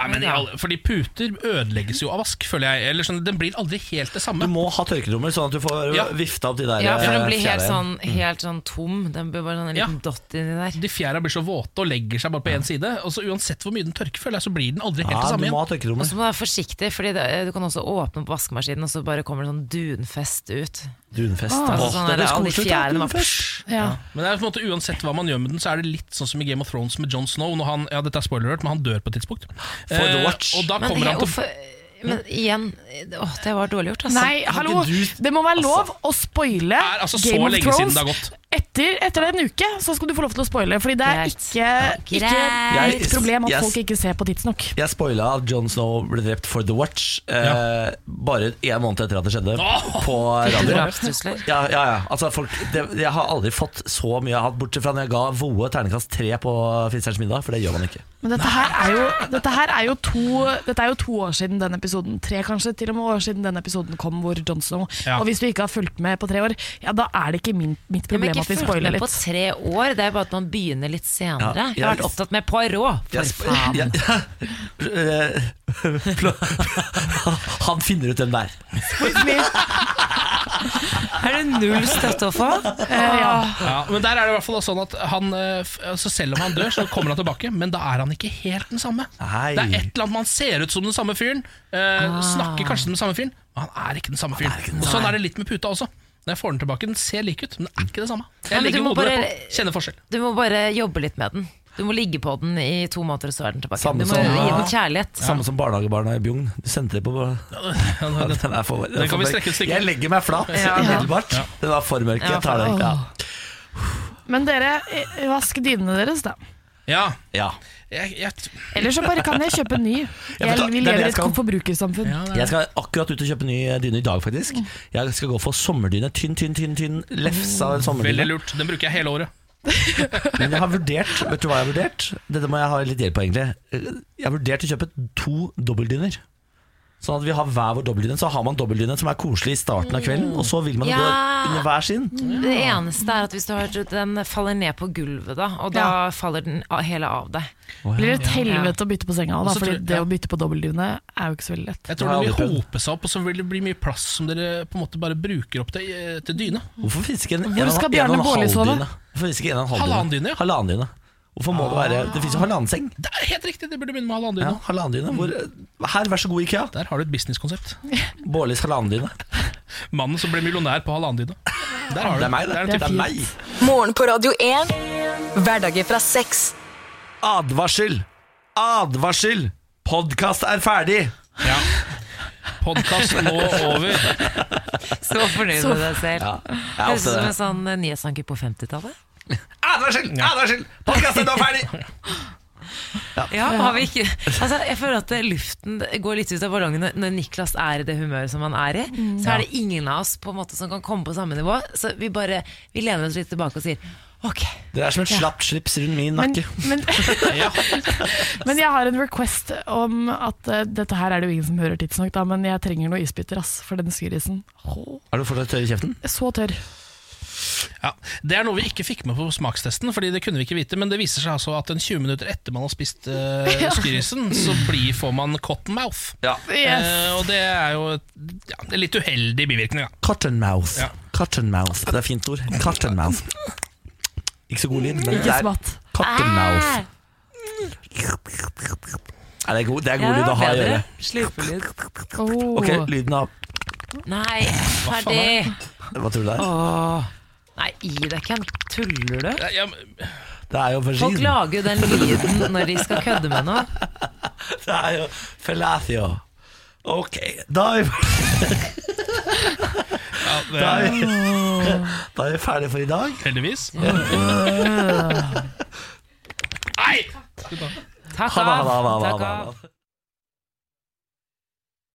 Nei, men ja. Fordi puter ødelegges jo av vask, føler jeg. Eller sånn, Den blir aldri helt det samme. Du må ha tørketrommer, sånn at du får Ja. vifta opp de der Ja, for den eh, blir helt sånn, helt sånn tom. Den blir bare en en Ja. liten dott inni der. De fjæra blir så våte og legger seg bare på én side. Og så Uansett hvor mye den tørker, føler jeg, så blir den aldri helt det samme igjen. ha Og så må du være forsiktig, Fordi det, du kan også åpne på vaskemaskinen, og så bare kommer det sånn dunfest ut. Dunfest. Ah. Altså, sånn det der, er alle fjærene dunfest. Ja. Men det er på en måte Uansett hva man gjør med den, så er det litt sånn som i Game of Thrones med Jon Snow. Når han, ja, dette er spoiler alert, men han dør på et tidspunkt. For the Eh, watch. og da Men, kommer han til hvorfor, men igjen, å, det var dårlig gjort, altså. Nei, hallo! Det må være lov å spoile er altså så Game of det har Thrones. Etter, etter en uke så skal du få lov til å spoile, Fordi det er Greit. ikke, ikke Greit. et problem at Yes. folk ikke ser på tidsnok. Jeg spoila at Jon Snow ble drept for The Watch eh, bare en måned etter at det skjedde. På radio. Drapstrusler. Ja, ja, ja. Altså, folk, det, jeg har aldri fått så mye jeg har hatt, bortsett fra når jeg ga Voe terningkast tre på Fisterens middag, for det gjør man ikke. Men dette her er jo, dette her er jo to, dette er jo to år siden den episoden. Tre kanskje til og med år siden den episoden kom hvor Jon Snow Ja. Og hvis du ikke har fulgt med på tre år, ja da er det ikke min, mitt problem ikke at vi fulgt med på tre år, det er bare at man begynner litt senere. Ja, jeg har vært opptatt med Poirot, for Jeg faen. Ja, ja. Han finner ut hvem det er. Er det null støtte å få? Ja, men der er det i hvert fall sånn at han eh, altså Selv om han dør, så kommer han tilbake, men da er han ikke helt den samme. Nei. Det er et eller annet Man ser ut som den samme fyren, eh, snakker kanskje som den samme fyren, men han er ikke den samme fyren. Og Sånn er det litt med puta også. Når jeg får den tilbake, den ser lik ut, men det er ikke det samme. Jeg legger hodet bare- på, kjenner forskjell. Du må bare jobbe litt med den. Du må ligge på den i to måneder, så er den tilbake. Samme du må som- gi den kjærlighet. Samme som barnehagebarna i Bjugn. Du sendte det på Ja, Den er for, Den kan vi strekke et stykke. Jeg legger meg flat Ja. umiddelbart. Den var for mørk. Jeg tar den. Ja. Men dere, vask dynene deres, da. Ja, Ja. jeg, jeg, Eller så bare kan jeg kjøpe en ny. Jeg vil leve i et skal. forbrukersamfunn. ja, Jeg skal akkurat ut og kjøpe ny dyne i dag, faktisk. Jeg skal gå for sommerdyne. Tynn, tynn, tynn, tynn lefsa Veldig sommerdyne. lurt. Den bruker jeg hele året. Men jeg har vurdert Vet du hva jeg har vurdert? Dette må jeg ha litt hjelp på, egentlig. Jeg har vurdert å kjøpe to dobbeltdyner. Sånn at vi har hver vår dobbeltdyne. Så har man dobbeltdyne som er koselig i starten av kvelden, og så vil man jo Ja. gå under hver sin. Det eneste er at hvis du har, den faller ned på gulvet, da, og da Ja. faller den hele av deg. Blir det et helvete å bytte på senga, da, Og fordi det ja. å bytte på dobbeltdyne er jo ikke så veldig lett. Jeg tror det vil hope seg opp, og så vil det bli mye plass som dere på en måte bare bruker opp til, eh, til dyne. Hvorfor finnes ikke en, en, en, en, en en en en halvdyne? Halvannen dyne. Halvannen dyne. Hvorfor må det være Det finnes jo halvannen seng. Det er helt riktig, det burde begynne med halvannen dyne. Ja, halvannen dyne. Hvor, her, vær så god, Ikea. Der har du et businesskonsept. Bårlis halvannen dyne. Mannen som ble millionær på halvannen dyne. Der har du Det er meg, det. Det er er meg. Morgen på Radio 1. Hverdager fra sex. Advarsel! Advarsel! Podkast er ferdig! Ja. Podkast nå over. Så fornøyd med deg selv. Ja, Høres ut som en sånn nyhetsanker på 50-tallet. Advarsel! Advarsel! Podkasten er nå ferdig! Ja, har vi ikke altså, Jeg føler at luften går litt ut av ballongen når- Niklas er i det humøret som han er i. Mm. Så er det ingen av oss på en måte som kan komme på samme nivå. Så vi bare Vi lener oss litt tilbake og sier ok. Det er som et slapt slips rundt min nakke. men, men jeg har en request om at uh, dette her er det jo ingen som hører tidsnok, da, men jeg trenger noe isbiter ass, for den Oh. Er du fortsatt tørr i kjeften? Så tørr. Ja, Det er noe vi ikke fikk med på smakstesten, Fordi det kunne vi ikke vite men det viser seg altså at en 20 minutter etter man har spist uh, skyrisen, så blir, får man cotton mouth. Yes. Uh, og det er jo ja, det er litt uheldig bivirkning. Ja. Cotton mouth. Ja. Cotton mouth. Det er fint ord. Cotton mouth. Ikke så god lyd, men Ikke det er cotton mouth. Er det god, det er god lyd å ha i øret. Slurpelyd. Oh. Ok, lyden av Nei, ferdig. Hva tror du det er? Åh. Nei, gi deg ikke en Tuller du? Det er jo Folk lager jo den lyden når de skal kødde med noe. Det er jo fellatio. Ok, da er vi da er vi, da er vi ferdige for i dag. Heldigvis. Takk ha det, av. Takk av.